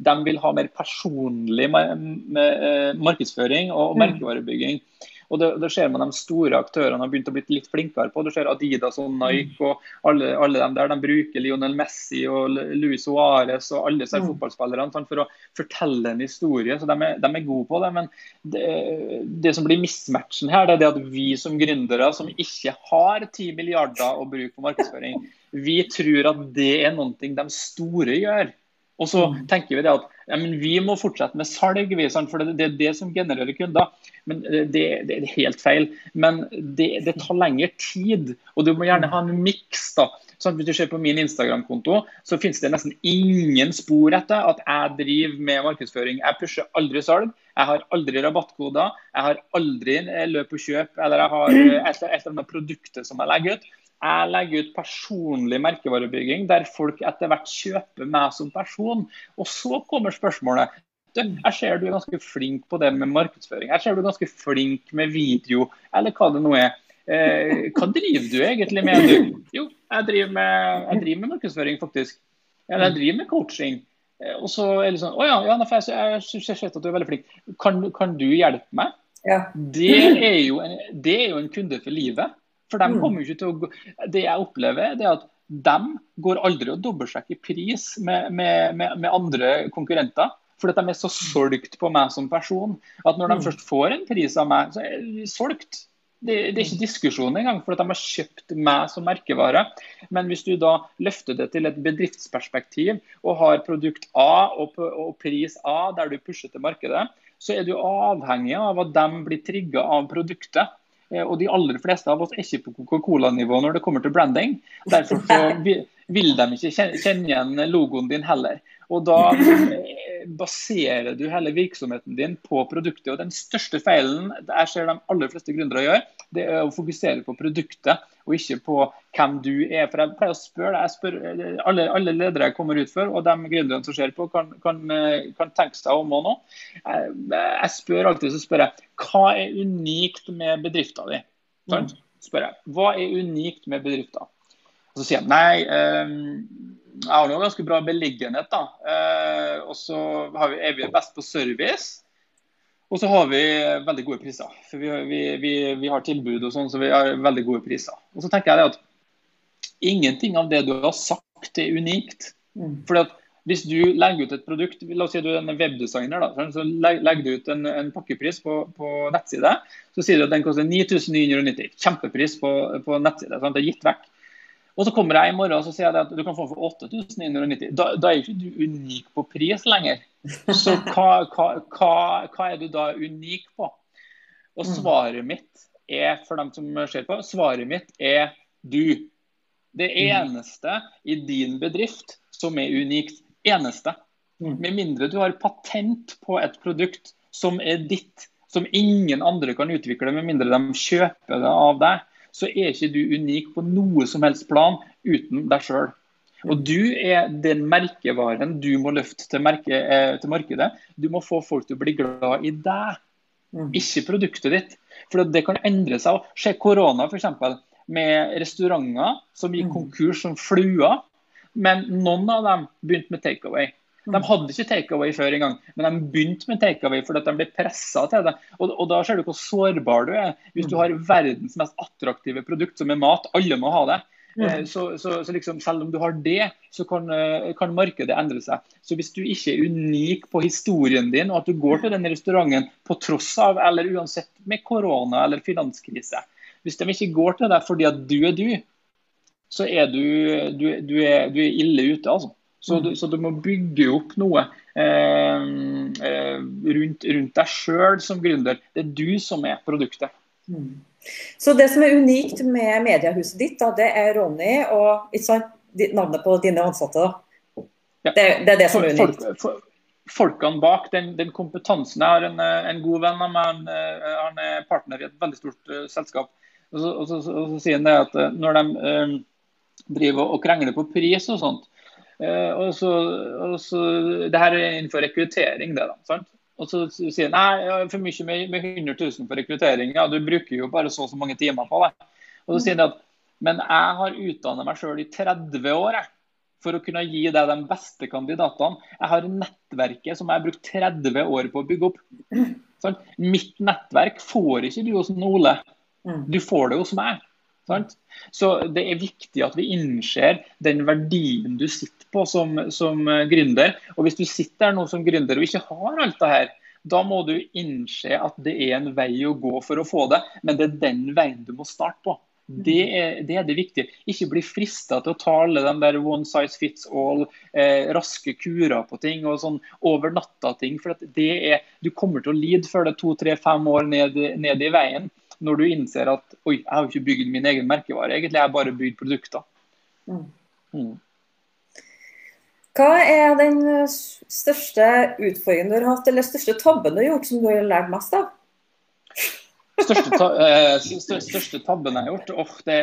de vil ha mer personlig eh, markedsføring og mm. merkevarebygging. Og det, det ser man de store aktørene har begynt å bli litt flinkere på. Du ser Adidas og Nike og alle, alle dem der. De bruker Lionel Messi og Luis Suárez og alle disse mm. fotballspillerne for å fortelle en historie. så De er, de er gode på det. Men det, det, som blir mismatchen her, det er det at vi som gründere som ikke har 10 milliarder å bruke på markedsføring, vi tror at det er noe de store gjør. Og så mm. tenker vi det at ja, vi må fortsette med salg, for det, er det som genererer kunder. Men eh, det, det er helt feil. Men det, det, tar lengre tid, og du må gjerne ha en miks. Sånn, hvis du ser på min Instagram-konto, så finnes det nesten ingen spor etter at jeg driver med markedsføring. Jeg pusher aldri salg, jeg har aldri rabattkoder, jeg har aldri eh, løp og kjøp, eller jeg har eh, et eller annet produkt som jeg legger ut. Jeg legger ut personlig merkevarebygging der folk etter hvert kjøper meg som person. Og så kommer spørsmålet. Jeg ser du er ganske flink på det med markedsføring. Jeg ser du er ganske flink med video, eller hva det nå er. Eh, hva driver du egentlig med? Du? Jo, jeg driver med, jeg driver med markedsføring, faktisk. Eller jeg driver med coaching. Eh, og så er det sånn Å ja, ja jeg ser at du er veldig flink. Kan, kan du hjelpe meg? Ja. Det, er en, det er jo en kunde for livet. For de kommer jo ikke til å gå Det jeg opplever, det er at de går aldri og dobbeltsjekker pris med, med, med, med, andre konkurrenter. Fordi de er så solgt på meg som person at når de mm. først får en pris av meg, så er de solgt. Det, det, er ikke diskusjon engang, for de har kjøpt meg som merkevare. Men hvis du da løfter det til et bedriftsperspektiv og har produkt A og, og pris A der du pusher til markedet, så er du avhengig av at de blir trigga av produktet. Eh, og de aller fleste av oss er ikke på Coca-Cola-nivå når det kommer til branding. Derfor så, vil de ikke kjenne igjen logoen din heller. Og da eh, baserer du hele virksomheten din på produktet. Og den største feilen jeg ser de aller fleste gründere gjør, det er å fokusere på produktet og ikke på hvem du er. For jeg pleier å spørre spør, eh, alle, alle, ledere jeg kommer ut for, og de gründerne som ser på, kan, kan, eh, kan tenke seg om og nå. Jeg, jeg spør alltid så spør jeg, hva er unikt med bedriften din? Sånn? Spør jeg. Hva er unikt med bedriften? Og så sier jeg nei, um, jeg har noe ganske bra beliggenhet. da. Eh, og så vi, er vi best på service. Og så har vi veldig gode priser. For vi, vi, vi, vi har tilbud og sånn, så vi har veldig gode priser. Og så tenker jeg at ingenting av det du har sagt er unikt. Mm. Fordi at hvis du legger ut et produkt, la oss si du er en webdesigner, da, så legger du ut en, en pakkepris på, på, nettside. Så sier du at den koster 9990. Kjempepris på, på nettside. Sant? Det er gitt vekk. Og så kommer jeg i morgen og så sier jeg at du kan få den for 8990. Da, da er ikke du unik på pris lenger. Så hva, hva, hva, hva, er du da unik på? Og mm. svaret mitt er, for dem som ser på, svaret mitt er du. Det mm. eneste i din bedrift som er unikt. Eneste. Mm. Med mindre du har patent på et produkt som er ditt, som ingen andre kan utvikle, med mindre de kjøper det av deg så er ikke du unik på noe som helst plan uten deg sjøl. Og Du er den merkevaren du må løfte til, merke, eh, til, markedet. Du må få folk til å bli glad i deg, mm. ikke produktet ditt. For det kan endre seg. Se korona f.eks. med restauranter som gikk mm. konkurs som fluer. Men noen av dem begynte med takeaway. De hadde ikke takeaway før engang, men de begynte med takeaway fordi de ble pressa til det. Og, og, Da ser du hvor sårbar du er. Hvis du har verdens mest attraktive produkt, som er mat, alle må ha det. Mm. Så, så, så liksom, selv om du har det, så kan, eh, kan, markedet endre seg. Så hvis du ikke er unik på historien din, og at du går til den restauranten på tross av, eller uansett med korona eller finanskrise Hvis de ikke går til deg fordi at du er du, så er du, du, du, er, du er ille ute, altså. Så du, så du må bygge opp noe eh, eh rundt, rundt, deg sjøl som gründer. Det er du som er produktet. Mm. Så det som er unikt med mediehuset ditt, da, det er Ronny og sant, navnet på dine ansatte? Ja. Det, det, er det som er unikt? Folk, folk, folkene bak, den, den, kompetansen. Jeg har en, en god venn av meg, han er partner i et veldig stort uh, selskap. Og så, og, så, og så, sier han det at når de uh, driver og krangler på pris og sånt, Eh, og så, og så, det her er innenfor rekruttering, det da. sant? Og så sier han nei, jeg har for mye med, med 100 000 på rekruttering. Ja, du bruker jo bare så og så mange timer på det. Og så sier han at men jeg har utdannet meg sjøl i 30 år jeg, for å kunne gi deg de beste kandidatene. Jeg har nettverket som jeg har brukt 30 år på å bygge opp. Sånn? Mitt nettverk får ikke du hos Ole. Mm. Du får det hos meg. Sant? Så det er viktig at vi innser den verdien du sitter på som, som gründer. Og hvis du sitter der nå som gründer og ikke har alt det her, da må du innse at det er en vei å gå for å få det, men det er den veien du må starte på. Det er, det er det, viktige. Ikke bli frista til å ta alle de der one size fits all, eh, raske kurer på ting og sånn over natta-ting. For det er, du kommer til å lide før det er to, tre, fem år ned, ned i veien når du innser at oi, jeg har jo ikke bygd min egen merkevare, egentlig jeg har bare bygd produkter. Mm. Mm. Hva er den største utfordringen du har hatt, eller største tabben du har gjort, som du har lært mest av? Største, ta eh, største, tabben jeg har gjort? Oh, det,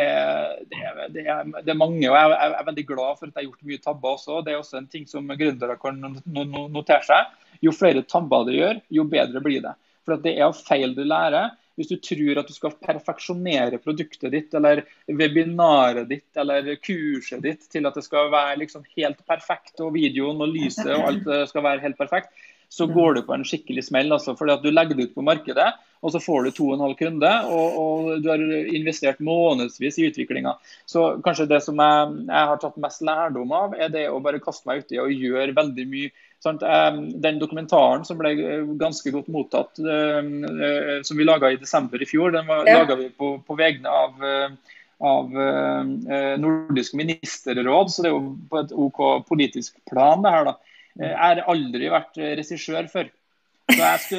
det, det, er, det, er, mange. og jeg, jeg, er veldig glad for at jeg har gjort mye tabber også. Det er også en ting som gründere kan notere seg. Jo flere tabber du gjør, jo bedre blir det. For det er av feil du lærer. Hvis du tror at du skal perfeksjonere produktet ditt, eller webinaret ditt, eller kurset ditt til at det skal være liksom helt perfekt, og videoen og lyset og alt skal være helt perfekt, så går du på en skikkelig smell. Altså, fordi at Du legger det ut på markedet, og så får du 2,5 kunder. og, og, du har investert månedsvis i utviklinga. Så kanskje det som jeg, jeg, har tatt mest lærdom av, er det å bare kaste meg uti og gjøre veldig mye den dokumentaren som ble eh, ganske godt mottatt, eh, eh, som vi laga i desember i fjor, den ja. laga vi på, på vegne av, av Nordisk ministerråd, så det er jo på et OK politisk plan. det her da. Jeg har aldri vært regissør før. Så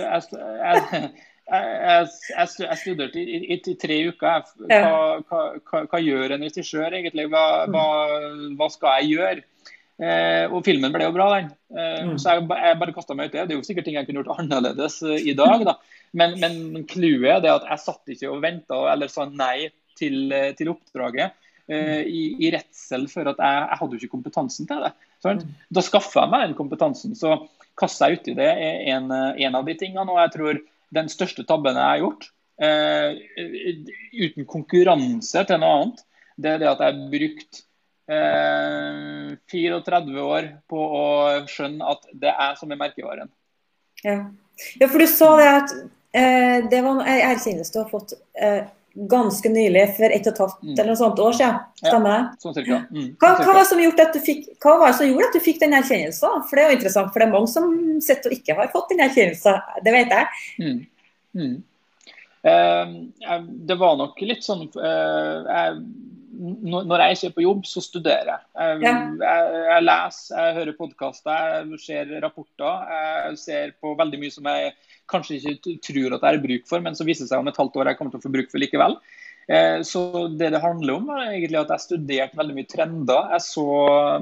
jeg studerte i, i, i, tre uker. Hva, hva, hva, hva, gjør en regissør egentlig? Hva, hva, skal jeg gjøre? Eh, og filmen ble jo bra, den. Eh, mm. Så jeg, jeg bare kasta meg ut det. Det er jo sikkert ting jeg kunne gjort annerledes eh, i dag, da. Men, men clouet er det at jeg satt ikke og venta eller sa nei til, eh, til oppdraget. Eh, i, i, redsel for at jeg, jeg hadde jo ikke kompetansen til det. Sånn? Mm. Da skaffa jeg meg den kompetansen. Så kasta jeg uti det er en, en, av de tingene. Og jeg tror den største tabben jeg har gjort, eh, uten konkurranse til noe annet, det er det at jeg har brukt eh, 34 år på å skjønne at det er som er merkevaren. Ja. ja, for du sa det at eh, det var en erkjennelse du har fått eh, ganske nylig, for ett og et halvt mm. eller noe sånt år siden. Stemmer det? Ja, sånn cirka. Mm, hva, sånn hva, var som gjort at du fikk, hva var det som gjorde at du fikk den erkjennelsen? For det er jo interessant, for det er mange som sitter og ikke har fått den erkjennelsen. Det vet jeg. Mm. Mm. Eh, det var nok litt sånn eh, jeg når jeg ikke er på jobb, så studerer jeg. Jeg, jeg, jeg leser, jeg hører podkaster, jeg ser rapporter. Jeg ser på veldig mye som jeg kanskje ikke tror at jeg har bruk for, men som viser seg om et halvt år jeg kommer til å få bruk for likevel. Eh, så det det handler om, er egentlig at jeg studerte veldig mye trender. Jeg så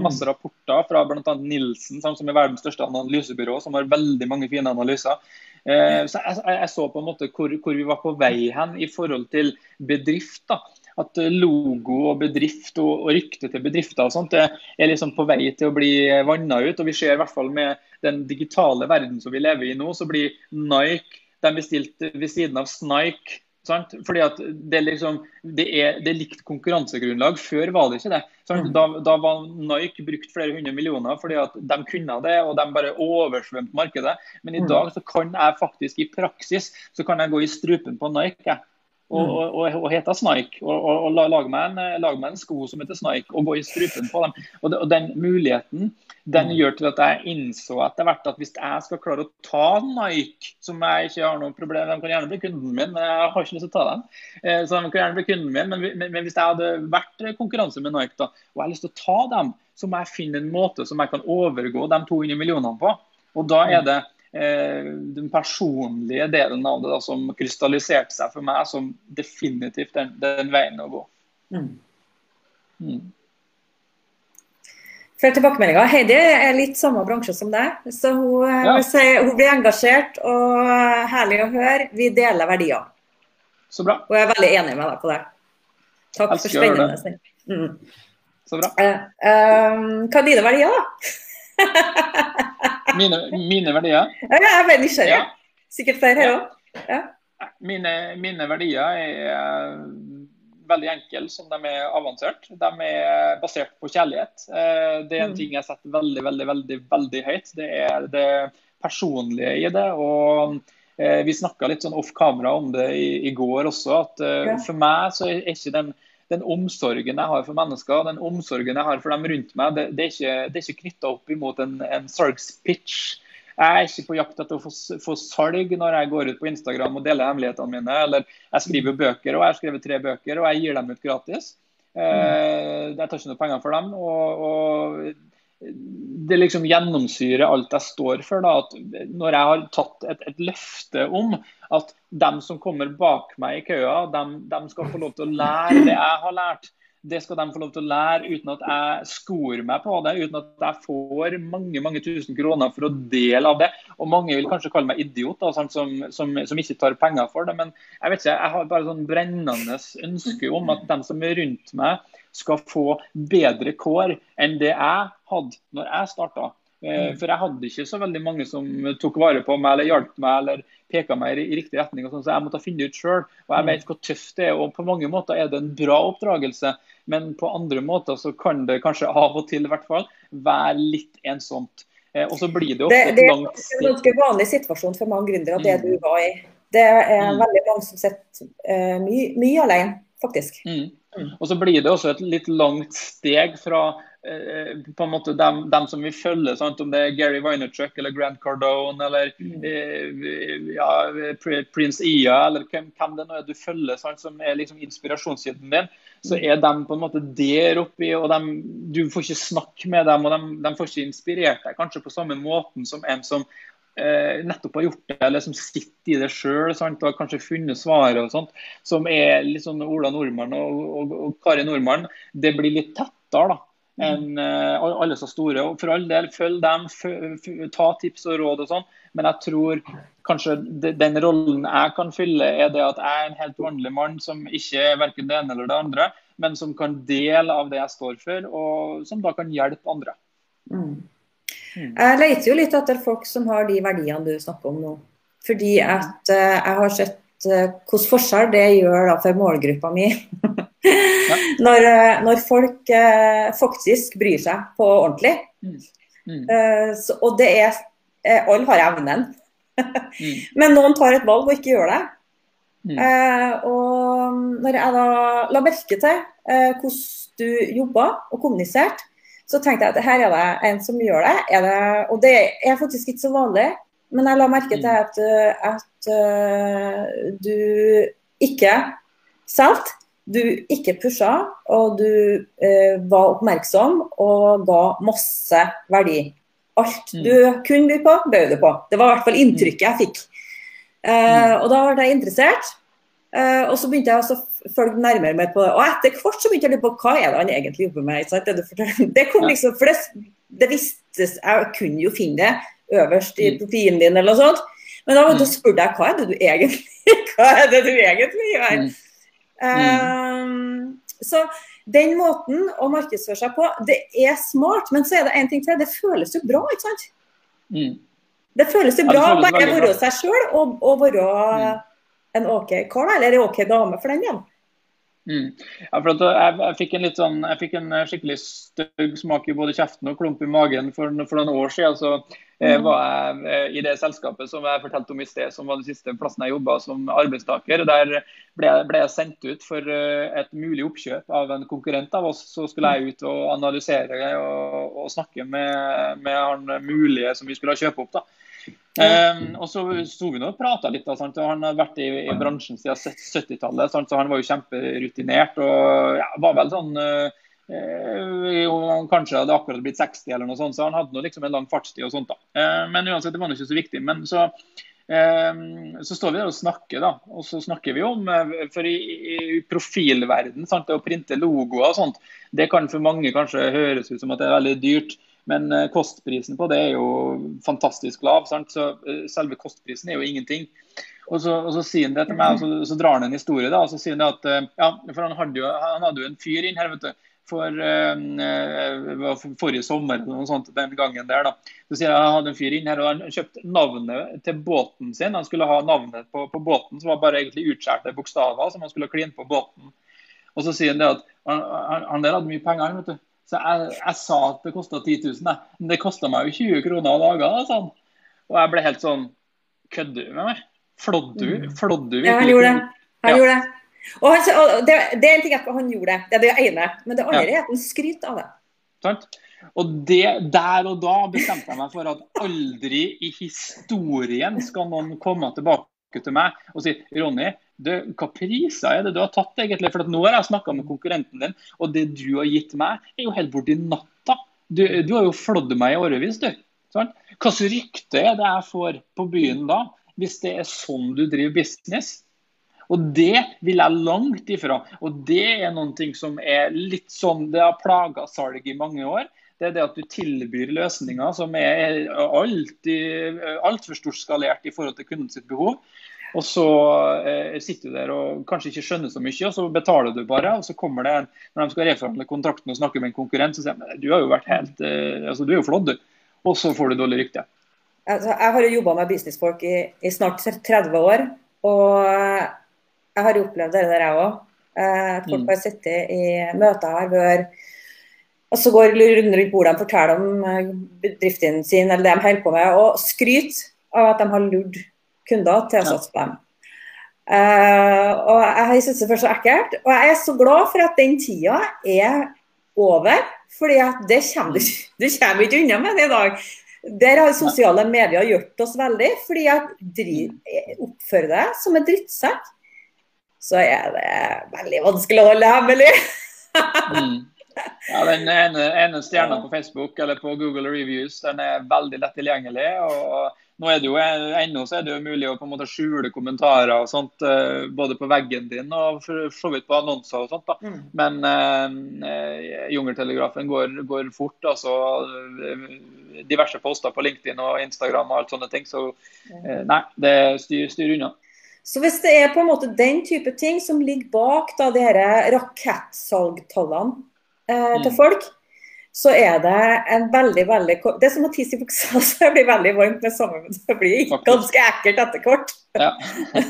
masse mm. rapporter fra bl.a. Nilsen, som er verdens største analysebyrå, som har veldig mange fine analyser. Eh, så jeg, jeg så på en måte hvor, hvor, vi var på vei hen i forhold til bedrift. da at logo og bedrift og, og rykte til bedrifter og sånt, det er liksom på vei til å bli vanna ut. og Vi ser i hvert fall med den digitale verden som vi lever i nå, så blir Nike de bestilt ved siden av Snike. Sant? Fordi at det, liksom, det, er, det er likt konkurransegrunnlag. Før var det ikke det. Mm. Da, da, var Nike brukt flere hundre millioner fordi at de kunne det, og de bare oversvømte markedet. Men i mm. dag så kan jeg faktisk i praksis så kan jeg gå i strupen på Nike og, mm. og, og, og heter Snike. Og, og, lage, meg meg en sko som heter Snike, og gå i strupen på dem. Og, den muligheten den mm. gjør til at jeg innså etter hvert at hvis jeg skal klare å ta Nike, som jeg ikke har noe problem De kan gjerne bli kunden min, men jeg har ikke lyst til å ta dem. Eh, så de kan gjerne bli kunden min, men, men, men hvis jeg hadde vært konkurranse med Nike da, og jeg har lyst til å ta dem, så må jeg finne en måte som jeg kan overgå de 200 millionene på. Og da er mm. det Eh, den personlige delen av det da, som krystalliserte seg for meg som definitivt den, den veien å gå. Mm. Mm. Flere tilbakemeldinger. Heidi er litt samme bransje som deg. Så hun, eh, ja. hun, blir engasjert og herlig å høre. Vi deler verdier. Så bra. Og jeg er veldig enig med deg på det. Takk for spennende. Mm. Så bra. Uh, um, hva er dine verdier, da? Mine, mine, verdier? Ja, jeg er veldig nysgjerrig. Ja. Sikkert flere her òg. Ja. Mine, mine, verdier er eh, veldig enkle som de er avansert. De er basert på kjærlighet. Eh, det er en mm. ting jeg setter veldig, veldig, veldig, veldig høyt. Det er det personlige i det. og eh, Vi snakka litt sånn off kamera om det i, i går også. at For meg så er ikke den den omsorgen jeg har for mennesker, den omsorgen jeg har for dem rundt meg, det, det er ikke, det ikke knytta opp imot en, en salgspitch. Jeg er ikke på jakt etter å få, få, salg når jeg går ut på Instagram og deler hemmelighetene mine. Eller jeg skriver bøker, og jeg har skrevet tre bøker, og jeg gir dem ut gratis. Eh, jeg tar ikke noe penger for dem. og, og det liksom gjennomsyrer alt jeg står for. Da, at når jeg har tatt et, et, løfte om at dem som kommer bak meg i køa, dem, dem, skal få lov til å lære det jeg har lært. Det skal de få lov til å lære uten at jeg skor meg på det, uten at jeg får mange mange tusen kroner for å dele av det. Og Mange vil kanskje kalle meg idiot, da, som, som, som, ikke tar penger for det. Men jeg vet ikke, jeg har bare sånn brennende ønske om at dem som er rundt meg, skal få bedre kår enn det jeg hadde når jeg starta. Eh, mm. For jeg hadde ikke så veldig mange som tok vare på meg eller hjalp meg eller peka meg i riktig retning. Sånt, så jeg måtte finne ut sjøl. Og jeg mm. vet hvor tøft det er. og På mange måter er det en bra oppdragelse, men på andre måter så kan det kanskje av og til i hvert fall være litt ensomt. Eh, og så blir det ofte det, langt Det er en ganske vanlig situasjon for mange gründere, det mm. du var i. Det er veldig mange som sitter uh, mye, mye alene, faktisk. Mm. Og så blir det også et litt langt steg fra eh, på en måte dem, dem som vi følger, sant? om det er Gary Vaynerchuk eller Grant Cardone eller mm. eh, ja, Prince Ia eller hvem, hvem, det nå er du følger, sant? som er liksom inspirasjonskilden din, så mm. er de på en måte der oppi, og de, du får ikke snakke med dem, og de, de får ikke inspirert deg kanskje på samme måten som en som nettopp har gjort det, eller som sitter i det sjøl og har kanskje funnet svaret og sånt, som er litt sånn Ola Nordmann og, og, og Kari Nordmann, det blir litt tettere da, enn uh, alle så store. og For all del, følg dem, ta tips og råd og sånn, men jeg tror kanskje den rollen jeg kan fylle, er det at jeg er en helt vanlig mann som ikke er verken det ene eller det andre, men som kan dele av det jeg står for, og som da kan hjelpe andre. Mm. Mm. Jeg leter jo litt etter folk som har de verdiene du snakker om nå. Fordi at uh, jeg har sett uh, hvilken forskjell det gjør da, for målgruppa mi. når, uh, når, folk faktisk bryr seg på ordentlig. Mm. Mm. Så, og det er Alle har evnen. Mm. Men noen tar et valg og ikke gjør det. Mm. og når jeg da la merke til hvordan du jobba og kommuniserte, så tenkte jeg at her er det en som gjør det. det og det er faktisk ikke så vanlig. Men jeg la merke til at, at uh, du ikke solgte, du ikke pusha, og du uh, var oppmerksom og ga masse verdi. Alt mm. du kunne by på, bød du på. Det var i hvert fall inntrykket jeg fikk. Uh, og da ble jeg interessert. Og så begynte jeg å følge nærmere med på det. Og etter hvert så begynte jeg å lure på hva er det han egentlig jobber med. Det, det, kom liksom, for det, det vistes, Jeg kunne jo finne det øverst i mm. profilen din eller noe sånt. Men da, da mm. spurte jeg hva er det du egentlig, hva er det du egentlig gjør. Um, så den måten å markedsføre seg på, det er smart. Men så er det en ting til. Det føles jo bra, ikke sant? Mm. Det føles jo bra å bare være seg sjøl og, og være mm en OK kar, eller en OK dame for den igjen. Mm. Ja, for jeg, jeg, fikk en litt sånn, jeg fikk en skikkelig stygg smak i både kjeften og klump i magen for, for noen år siden. Så eh, mm. var jeg eh, i det selskapet som jeg fortalte om i sted, som var den siste plassen jeg jobba som arbeidstaker. Der ble, ble, jeg sendt ut for uh, et mulig oppkjøp av en konkurrent av oss. Så skulle jeg ut og analysere og, og snakke med, med han mulige som vi skulle kjøpe opp. da. Um, og så sto vi og prata litt. Da, sant? Han har vært i, i bransjen siden 70-tallet, så han var jo kjemperutinert. Og ja, var vel sånn uh, uh, Kanskje hadde akkurat blitt 60 eller noe sånt, så han hadde nå liksom en lang fartstid. og sånt da. Uh, men uansett, det var ikke så viktig. Men så, så står vi der og snakker, da. Og så snakker vi om For i, i profilverden, sant? det å printe logoer og sånt, det kan for mange kanskje høres ut som at det er veldig dyrt. Men eh, kostprisen på det er jo fantastisk lav. Sant? Så eh, selve kostprisen er jo ingenting. Og så, og så sier han det til meg, og så, så, drar han en historie. da, og så sier han at, eh, ja, for Han hadde jo, han hadde jo en fyr inn her vet du, for uh, forrige sommer eller noe sånt den gangen der. da. Så sier jeg, Han hadde en fyr inn her, og han kjøpte navnet til båten sin. Han skulle ha navnet på, på båten, som var bare egentlig utskjærte bokstaver som han skulle kline på båten. Og så sier han det at han, han, han der hadde mye penger. vet du. Så jeg, jeg sa at det kosta 10 000, men det kosta meg jo 20 kroner å lage. Sånn. Og jeg ble helt sånn Kødder du med meg? Flådde du? Mm. Flådde du Ja, han gjorde det. Han ja. gjorde det. Og, han, og det, det, er en ting at han gjorde det, det er det ene. Men det andre er at han skryter av det. Sant? Og det, Der og da bestemte jeg meg for at aldri i historien skal noen komme tilbake til meg og si Ronny, du, hva priser er det du har tatt, egentlig? For nå har jeg snakka med konkurrenten din, og det du har gitt meg, er jo helt borti natta. Du, du, har jo flådd meg i årevis, du. Sånn? Hva slags rykte er det jeg får på byen da, hvis det er sånn du driver business? Og Det vil jeg langt ifra. Og Det er noe som er litt sånn, det har plaga salg i mange år. Det er det at du tilbyr løsninger som er alltid stort storskalert i forhold til kundens behov. Og så eh, sitter du der og kanskje ikke skjønner så mye, og så betaler du bare. Og så kommer det en, når de skal reforhandle kontrakten og snakke med en konkurrent, så sier de du har jo vært helt, eh, altså du er jo flådd, du. Og så får du dårlig rykte. Altså, jeg har jo jobba med businessfolk i, i, snart 30 år, og jeg har jo opplevd det der, jeg òg. Eh, folk mm. har sittet i møter her hvor og så går runden rundt bordet og forteller om eh, bedriften sin eller det de holder på med, og skryter av at de har lurt kunder til å satse på dem. Uh, og Jeg syns det er så ekkelt. Og jeg er så glad for at den tida er over. fordi at det kommer du, du kommer ikke unna med det i dag. Der har sosiale medier hjulpet oss veldig. fordi at oppfører deg som en drittsekk, så er det veldig vanskelig å holde hemmelig. mm. Ja, Den ene, ene stjerna på Facebook eller på Google Reviews den er veldig lett tilgjengelig. og Nå er det jo Ennå så er det jo mulig å på en måte skjule kommentarer og sånt, eh, både på veggen din og for så vidt på annonser og sånt. da. Mm. Men eh, Jungeltelegrafen går, går, fort. altså Diverse poster på LinkedIn og Instagram og alt sånne ting. Så eh, nei, det styr, styr unna. Så hvis det er på en måte den type ting som ligger bak da, de rakettsalgtallene eh, til mm. folk, så er det en veldig veldig Det er som å tisse i buksa, så det blir veldig varmt med sommer, men det blir ganske ekkelt etter hvert. Ja,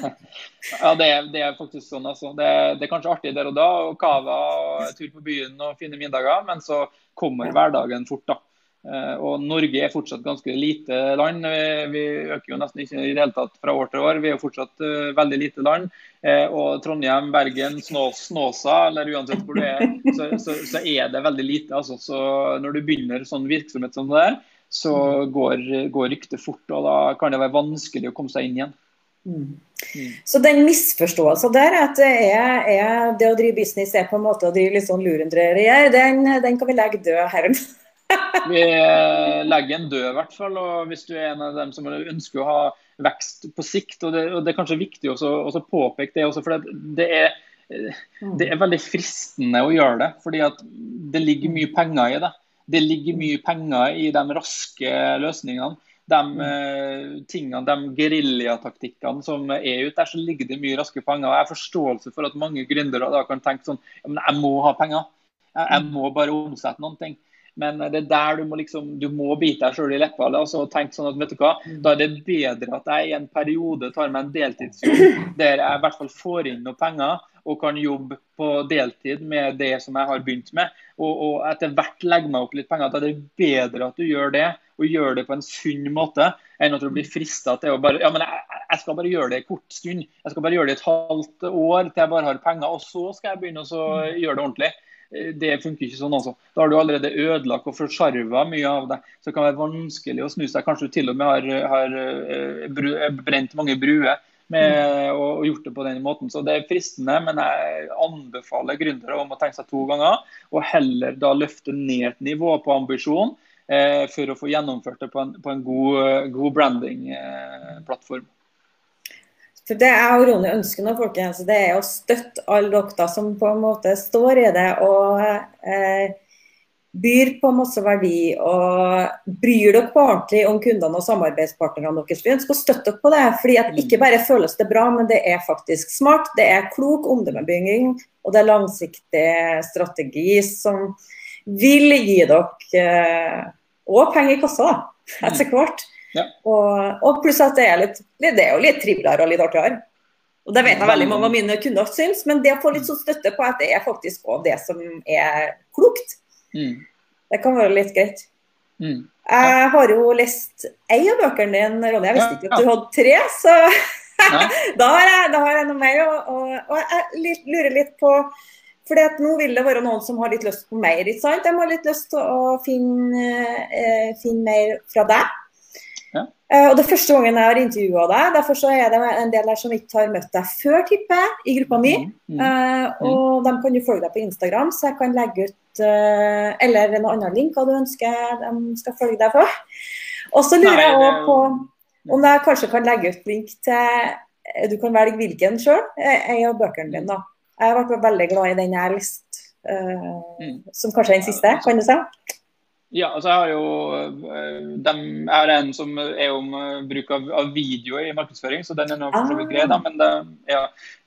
ja det, er, det, er, faktisk sånn. Altså. Det, det, er kanskje artig der og da, og cava og tur på byen og fine middager, men så kommer hverdagen fort. da. Eh, og Norge er fortsatt ganske lite land. Vi øker jo nesten ikke i det hele tatt fra år til år. Vi er jo fortsatt uh, veldig lite land. Uh, og Trondheim, Bergen, Snåsa, eller uansett hvor du er, så, så, så, er det veldig lite. Altså. Så når du begynner sånn virksomhet som det der, så går, går ryktet fort. Og da kan det være vanskelig å komme seg inn igjen. Mm. Mm. Så den misforståelsen der, at det, er, er, det å drive business er på en måte å drive litt sånn lurendreier, den, den kan vi legge død her. Vi legger en død, i hvert fall. og Hvis du er en av dem som ønsker å ha vekst på sikt. og Det, og det er kanskje viktig også påpeke det også, for det er, det er veldig fristende å gjøre det. fordi det ligger mye penger i det. Det ligger mye penger i de raske løsningene. De eh, tingene, de geriljataktikkene som er ute der, så ligger det mye raske penger. Jeg har forståelse for at mange gründere da kan tenke sånn ja, men jeg må ha penger. Jeg, jeg må bare omsette noen ting. Men det er der du må, liksom, du må bite deg sjøl i leppa altså, og tenke sånn at vet du hva, mm. da er det bedre at jeg i en periode tar meg en deltidsjobb der jeg i hvert fall får inn noe penger og kan jobbe på deltid med det som jeg har begynt med, og, og etter hvert legge meg opp litt penger. Da er det bedre at du gjør det, og gjør det på en sunn måte, enn at du blir frista til å bare ja, men jeg, jeg, skal bare gjøre det en kort stund. Jeg skal bare gjøre det et halvt år til jeg bare har penger, og så skal jeg begynne å mm. gjøre det ordentlig. Eh, det funker ikke sånn. altså. Da har du allerede ødelagt og forsarva mye av det. Så det kan være vanskelig å snu seg. Kanskje du til og med har, har eh, eh, brent mange bruer med mm. gjort det på den måten. Så det er fristende, men jeg anbefaler gründere om å tenke seg to ganger. Og heller da løfte ned et nivå på ambisjon eh, for å få gjennomført det på en, på en god, god branding-plattform. Eh, for Det jeg og Ronny ønsker nå, folkens, det er å støtte alle dere som på en måte står i det og eh, byr på masse verdi og bryr dere på ordentlig om kundene og samarbeidspartnerne deres. Vi ønsker å støtte dere på det. fordi at Ikke bare føles det bra, men det er faktisk smart. Det er klok omdømmebygging og det er langsiktig strategi som vil gi dere eh, penger i kassa da, etter hvert. Ja. Og, og, pluss at det er, litt, det er jo litt triveligere og litt artigere. Og Det vet jeg veldig mange av mine kunder syns, men det å få litt sånn støtte på at det er faktisk òg det som er klokt, mm. det kan være litt greit. Mm. Jeg har jo lest ei av bøkene dine, Ronny. Jeg visste ikke at du hadde tre, så da, har jeg, da, har jeg, noe mer. Og, og, og jeg lurer litt på for nå vil det være noen som har litt lyst på mer. ikke sant? De har litt lyst til å finne, eh, finne mer fra deg. Uh, og Det er første gangen jeg har intervjua deg, derfor så er det en del der som ikke har møtt deg før, tipper jeg, i gruppa mi. Mm, mm, uh, og de kan jo følge deg på Instagram, så jeg kan legge ut uh, eller en annen link hva du ønsker de skal følge deg for. Og så lurer jeg òg på om jeg kanskje kan legge ut link til Du kan velge hvilken sjøl, en av bøkene dine. da. Jeg har vært veldig glad i den jeg har lest, mm. som kanskje er den siste, kan du si? Ja, altså jeg har jo eh, dem, jeg har en som er om eh, bruk av, av video i markedsføring, så den er nå for så vidt grei. men, det, ja,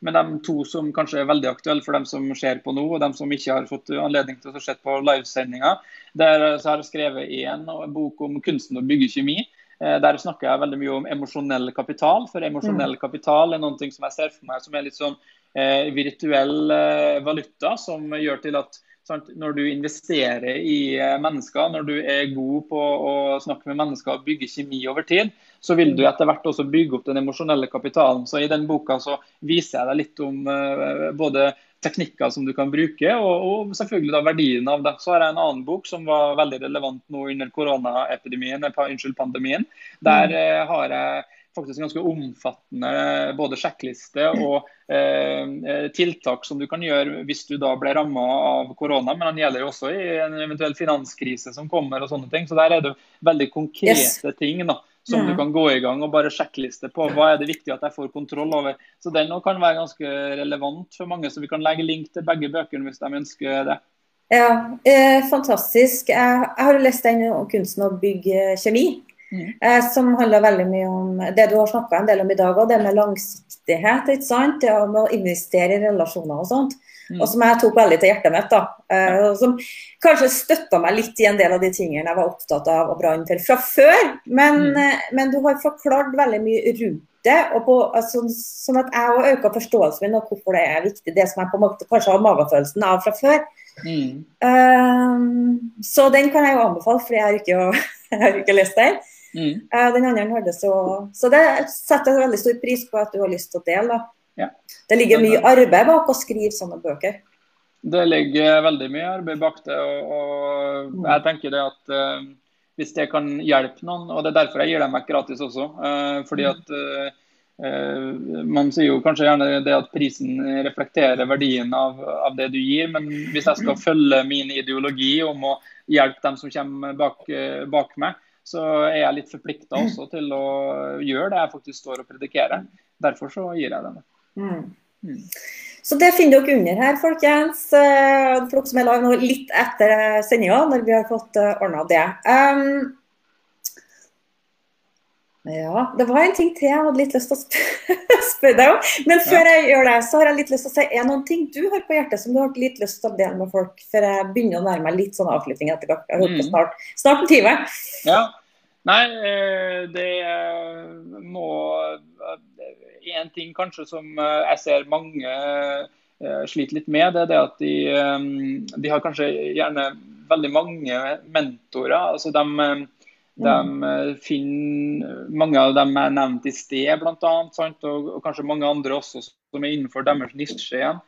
men de to som kanskje er veldig aktuelle for dem som ser på nå, og dem som ikke har fått anledning til å se på livesendinga, der så har jeg skrevet en bok om kunsten å bygge kjemi. Eh, der snakker jeg veldig mye om emosjonell kapital. For emosjonell mm. kapital er noe som jeg ser for meg som er litt sånn eh, virtuell eh, valuta, som gjør til at Sant? Når du investerer i eh, mennesker, når du er god på å snakke med mennesker og bygge kjemi over tid, så vil du etter hvert også bygge opp den emosjonelle kapitalen. Så I den boka så viser jeg deg litt om uh, både teknikker som du kan bruke, og, og, selvfølgelig da verdien av det. Så har jeg en annen bok som var veldig relevant nå under koronaepidemien, unnskyld, pandemien. Der uh, har jeg faktisk ganske omfattende både sjekkliste og eh, eh, tiltak som du kan gjøre hvis du da ble ramma av korona. Men den gjelder jo også i en eventuell finanskrise som kommer og sånne ting. Så der er det veldig konkrete yes. ting da, som du kan gå i gang og bare sjekkliste på. Hva er det viktig at jeg får kontroll over. Så Den kan være ganske relevant for mange, så vi kan legge link til begge bøkene hvis de ønsker det. Ja, eh, fantastisk. Jeg, jeg har lest den om kunsten å bygge kjemi. Mm. Eh, som handler veldig mye om det du har snakka en del om i dag, og det med langsiktighet. ikke sant? Det med å investere i relasjoner og sånt. Mm. Og som jeg tok veldig til hjertet mitt. da. Eh, som kanskje støtta meg litt i en del av de tingene jeg var opptatt av og brant for fra før. Men, mm. Eh, men, du har forklart veldig mye rundt det, og på, altså, sånn at jeg har øker forståelsen min av hvorfor det er viktig. Det som jeg på en måte kanskje har magefølelsen av fra før. Mm. Um, så den kan jeg jo anbefale, for jeg har ikke, jeg har ikke lest den. Mm. Uh, den andre hørtes så Så det setter jeg veldig stor pris på at du har lyst til å dele. Ja. Det ligger mye arbeid bak å skrive sånne bøker. Det ligger veldig mye arbeid bak det. og, og mm. jeg tenker det at uh, Hvis det kan hjelpe noen, og det er derfor jeg gir dem vekk gratis også. Uh, fordi mm. at uh, man sier jo kanskje gjerne det at prisen reflekterer verdien av, av, det du gir, men hvis jeg skal følge min ideologi om å hjelpe dem som kommer bak, bak meg, så er jeg litt forplikta også til å gjøre det jeg faktisk står og predikerer. Derfor så gir jeg denne. Mm. Mm. Så det finner dere under her, folkens. Eh, for dere som er live nå litt etter sendinga, når vi har fått eh, ordna det. Um, ja, det var en ting til jeg hadde litt lyst til å spørre deg om. Men før jeg gjør det, så har jeg litt lyst til å si er noen ting du har på hjertet som du har litt lyst til å dele med folk? Før jeg begynner å nærme meg litt sånn avslutning etter hvert. Jeg har holdt på mm. snart, snart en time. Ja. Nei, eh, det må en ting kanskje som eh, jeg ser mange eh, sliter litt med, det er det at de, eh, de har kanskje gjerne veldig mange mentorer. altså de, de mm. finner, Mange av dem er nevnt i sted, bl.a. Og, og kanskje mange andre også som er innenfor deres nisje igjen.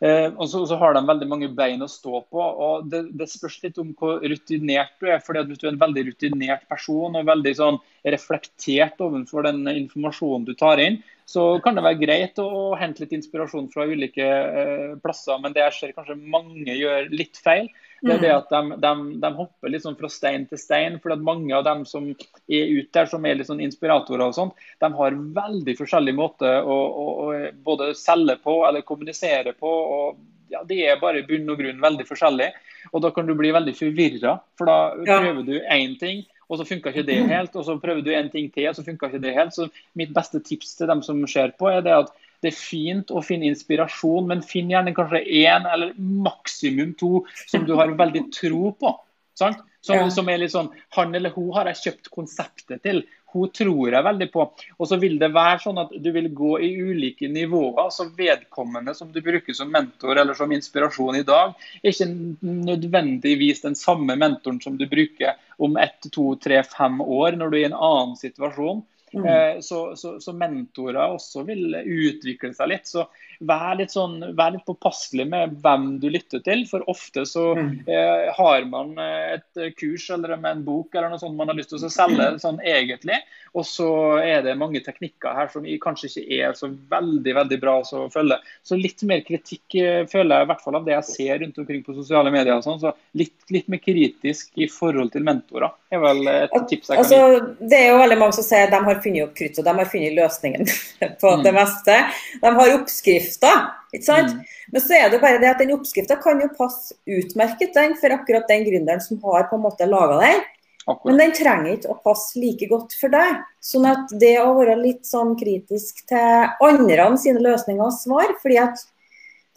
Eh, og så, så, har de veldig mange bein å stå på. og Det, det spørs litt om hvor rutinert du er. fordi at Hvis du er en veldig rutinert person og veldig sånn reflektert overfor den informasjonen du tar inn, så kan det være greit å, å hente litt inspirasjon fra ulike eh, plasser. Men det jeg ser kanskje mange gjør litt feil, det er det mm. at de, de, de hopper sånn fra stein til stein. for at Mange av dem som er ute der, som er litt sånn inspiratorer, og sånt, de har veldig forskjellig måte å, å, å både selge på eller kommunisere på. og ja, Det er bare bunn og grunn veldig forskjellig. og Da kan du bli veldig forvirra. For da prøver du én ting, og så funka ikke det helt. Og så prøver du en ting til, og så funka ikke det helt. Så mitt beste tips til dem som ser på, er det at det er fint å finne inspirasjon, men finn gjerne kanskje én eller maksimum to som du har veldig tro på. Sant? Som, ja. som, er litt sånn Han eller hun har jeg kjøpt konseptet til. Hun tror jeg veldig på. Og så vil det være sånn at du vil gå i ulike nivåer. Så vedkommende som du bruker som mentor eller som inspirasjon i dag, er ikke nødvendigvis den samme mentoren som du bruker om ett, to, tre, fem år når du er i en annen situasjon. Mm. Eh, så, så, så, mentorer også vil utvikle seg litt. Så vær litt, sånn, vær litt påpasselig med hvem du lytter til. For ofte så mm. eh, har man eh, et kurs eller med en bok eller noe sånt man har lyst til å selge sånn egentlig. Og så er det mange teknikker her som kanskje ikke er så veldig veldig bra å følge. Så litt mer kritikk eh, føler jeg i hvert fall av det jeg ser rundt omkring på sosiale medier. og sånn, så litt, litt, mer kritisk i forhold til mentorer er vel et tips jeg kan altså, gi. Det er jo veldig mange som sier de har funnet opp kruttet, de har funnet løsningen på mm. det meste. De har oppskrifter. ikke sant? Mm. Men så er det bare det at den oppskrifta kan jo passe utmerket den for akkurat den gründeren som har på en måte laga den. Akkurat. Men den trenger ikke å passe like godt for deg. Sånn at det å være litt sånn kritisk til andre sine løsninger og svar, fordi at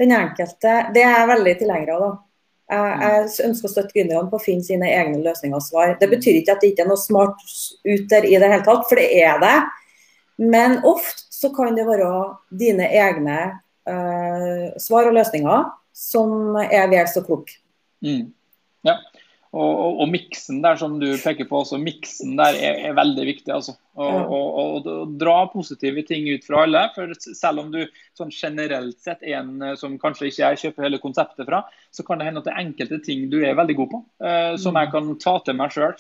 den enkelte Det er jeg veldig tilhenger av. da. Jeg, jeg ønsker å støtte gründerne på å finne sine egne løsninger og svar. Det betyr ikke at det ikke er noe smart ut der i det hele tatt, for det er det. Men ofte så kan det være dine egne uh, svar og løsninger som er vel så kloke. Mm. Ja. Og, og, og, miksen der som du peker på, også, miksen der er, er veldig viktig. altså. Og, og, dra positive ting ut fra alle. for Selv om du sånn generelt sett er en eh, som kanskje ikke jeg kjøper hele konseptet fra, så kan det hende at det er enkelte ting du er veldig god på, uh, som jeg mm. kan ta til meg sjøl.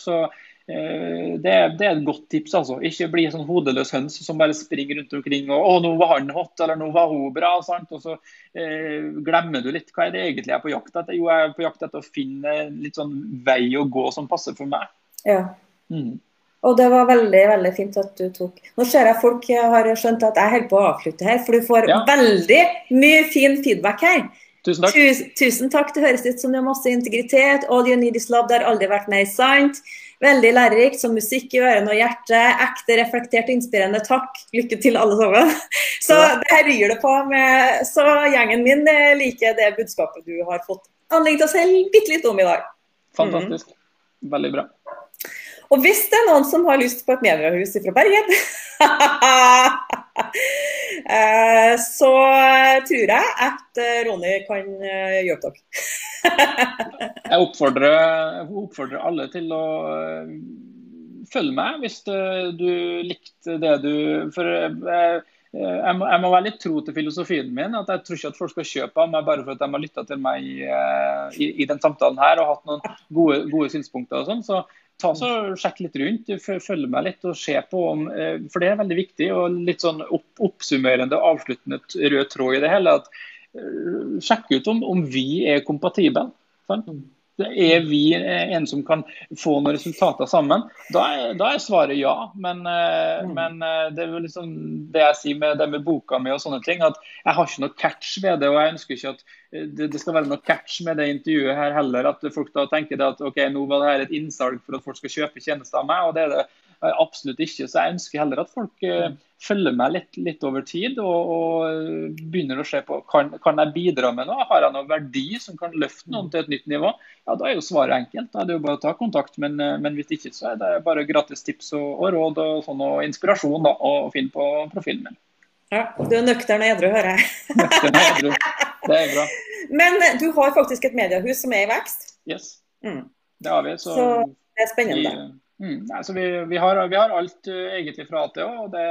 Eh, det, det, er et godt tips. altså. Ikke bli sånn hodeløs høns som bare springer rundt omkring og 'Å, nå var han hot', eller 'nå var hun bra'. Sant? Og så eh, glemmer du litt hva er det egentlig jeg er på jakt etter. Jo, jeg er på jakt etter å finne litt sånn vei å gå som passer for meg. Ja. Mm. Og det var veldig veldig fint at du tok Nå ser jeg folk har skjønt at jeg holder på å avslutte her, for du får ja. veldig mye fin feedback her. Tusen takk. Tusen, tusen takk. Det høres ut som du har masse integritet. All you need is love. Det har aldri vært mer sant. Veldig lærerikt, som musikk i ørene og hjertet. Ekte, reflektert, inspirerende. Takk. Lykke til, alle sammen. Så det her ryr det på med Så gjengen min liker det budskapet du har fått anledning til å si bitte litt om i dag. Fantastisk. Mm. Veldig bra. Og hvis det er noen som har lyst på et mediehus fra Bergen, eh, så tror jeg at eh, Ronny kan eh, hjelpe dere. jeg oppfordrer, oppfordrer, alle til å følge meg hvis du likte det du For jeg, jeg, må, jeg, må, være litt tro til filosofien min. at Jeg tror ikke at folk skal kjøpe av meg bare for at de har lytta til meg i, i, i, den samtalen her og hatt noen gode, gode synspunkter. og sånn, så ta så Sjekk litt rundt, følg meg litt og se på om eh, For det er veldig viktig. og Litt sånn opp, oppsummerende avsluttende rød tråd i det hele. at eh, Sjekk ut om, om vi er kompatible. Sant? Er vi en som kan få noen resultater sammen? Da er, da er svaret ja. Men, eh, mm. men, det er liksom det jeg sier med det med boka mi og sånne ting, at jeg har ikke noe catch ved det. og jeg ønsker ikke at det, det, skal være noe catch med det intervjuet her heller. At folk da tenker at ok, nå var det her et innsalg for at folk skal kjøpe tjenester av meg. og det er det absolutt ikke. Så jeg ønsker heller at folk uh, følger meg litt, litt, over tid og, og, begynner å se på kan, kan jeg bidra med noe. Har jeg noen verdi som kan løfte noen til et nytt nivå? Ja, Da er jo svaret enkelt. Da er det jo bare å ta kontakt. Men, uh, men hvis ikke, så er det bare gratis tips og, og råd og, sånn, og inspirasjon da, å finne på profilen min. Ja, Du er nøktern og edru, hører jeg. nøktern og edru. Det er bra. Men eh, du har faktisk et mediehus som er i vekst? Yes, mm. det har vi. Så, så det er spennende. Vi, mm, altså vi, vi, har, vi, har, alt uh, egentlig fra A til Å, og det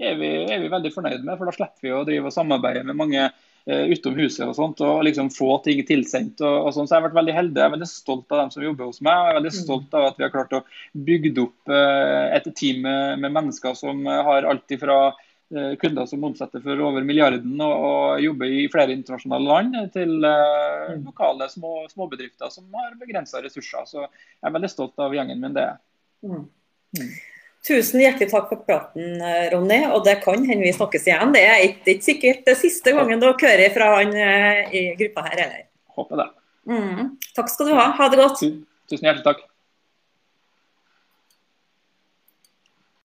er vi, er vi, veldig fornøyd med. For da slipper vi å drive og samarbeide med mange uh, utom huset og sånt, og liksom få ting tilsendt. og, og sånn. Så jeg har vært veldig heldig. Jeg er veldig stolt av dem som jobber hos meg. og Jeg er veldig mm. stolt av at vi har klart å bygge opp uh, et team med, med mennesker som har alt ifra Eh, kunder som omsetter for over milliarden og, og jobber i flere internasjonale land, til uh, lokale små, småbedrifter som har begrensa ressurser. Så jeg er veldig stolt av gjengen min. det. Mm. Mm. Tusen hjertelig takk for praten, eh, Ronny. Og det kan hende vi snakkes igjen. Det er ikke, ikke sikkert det siste gangen dere hører fra han i gruppa her heller. Håper det. Mm. Takk skal du ha. Ha det godt. Tusen hjertelig takk.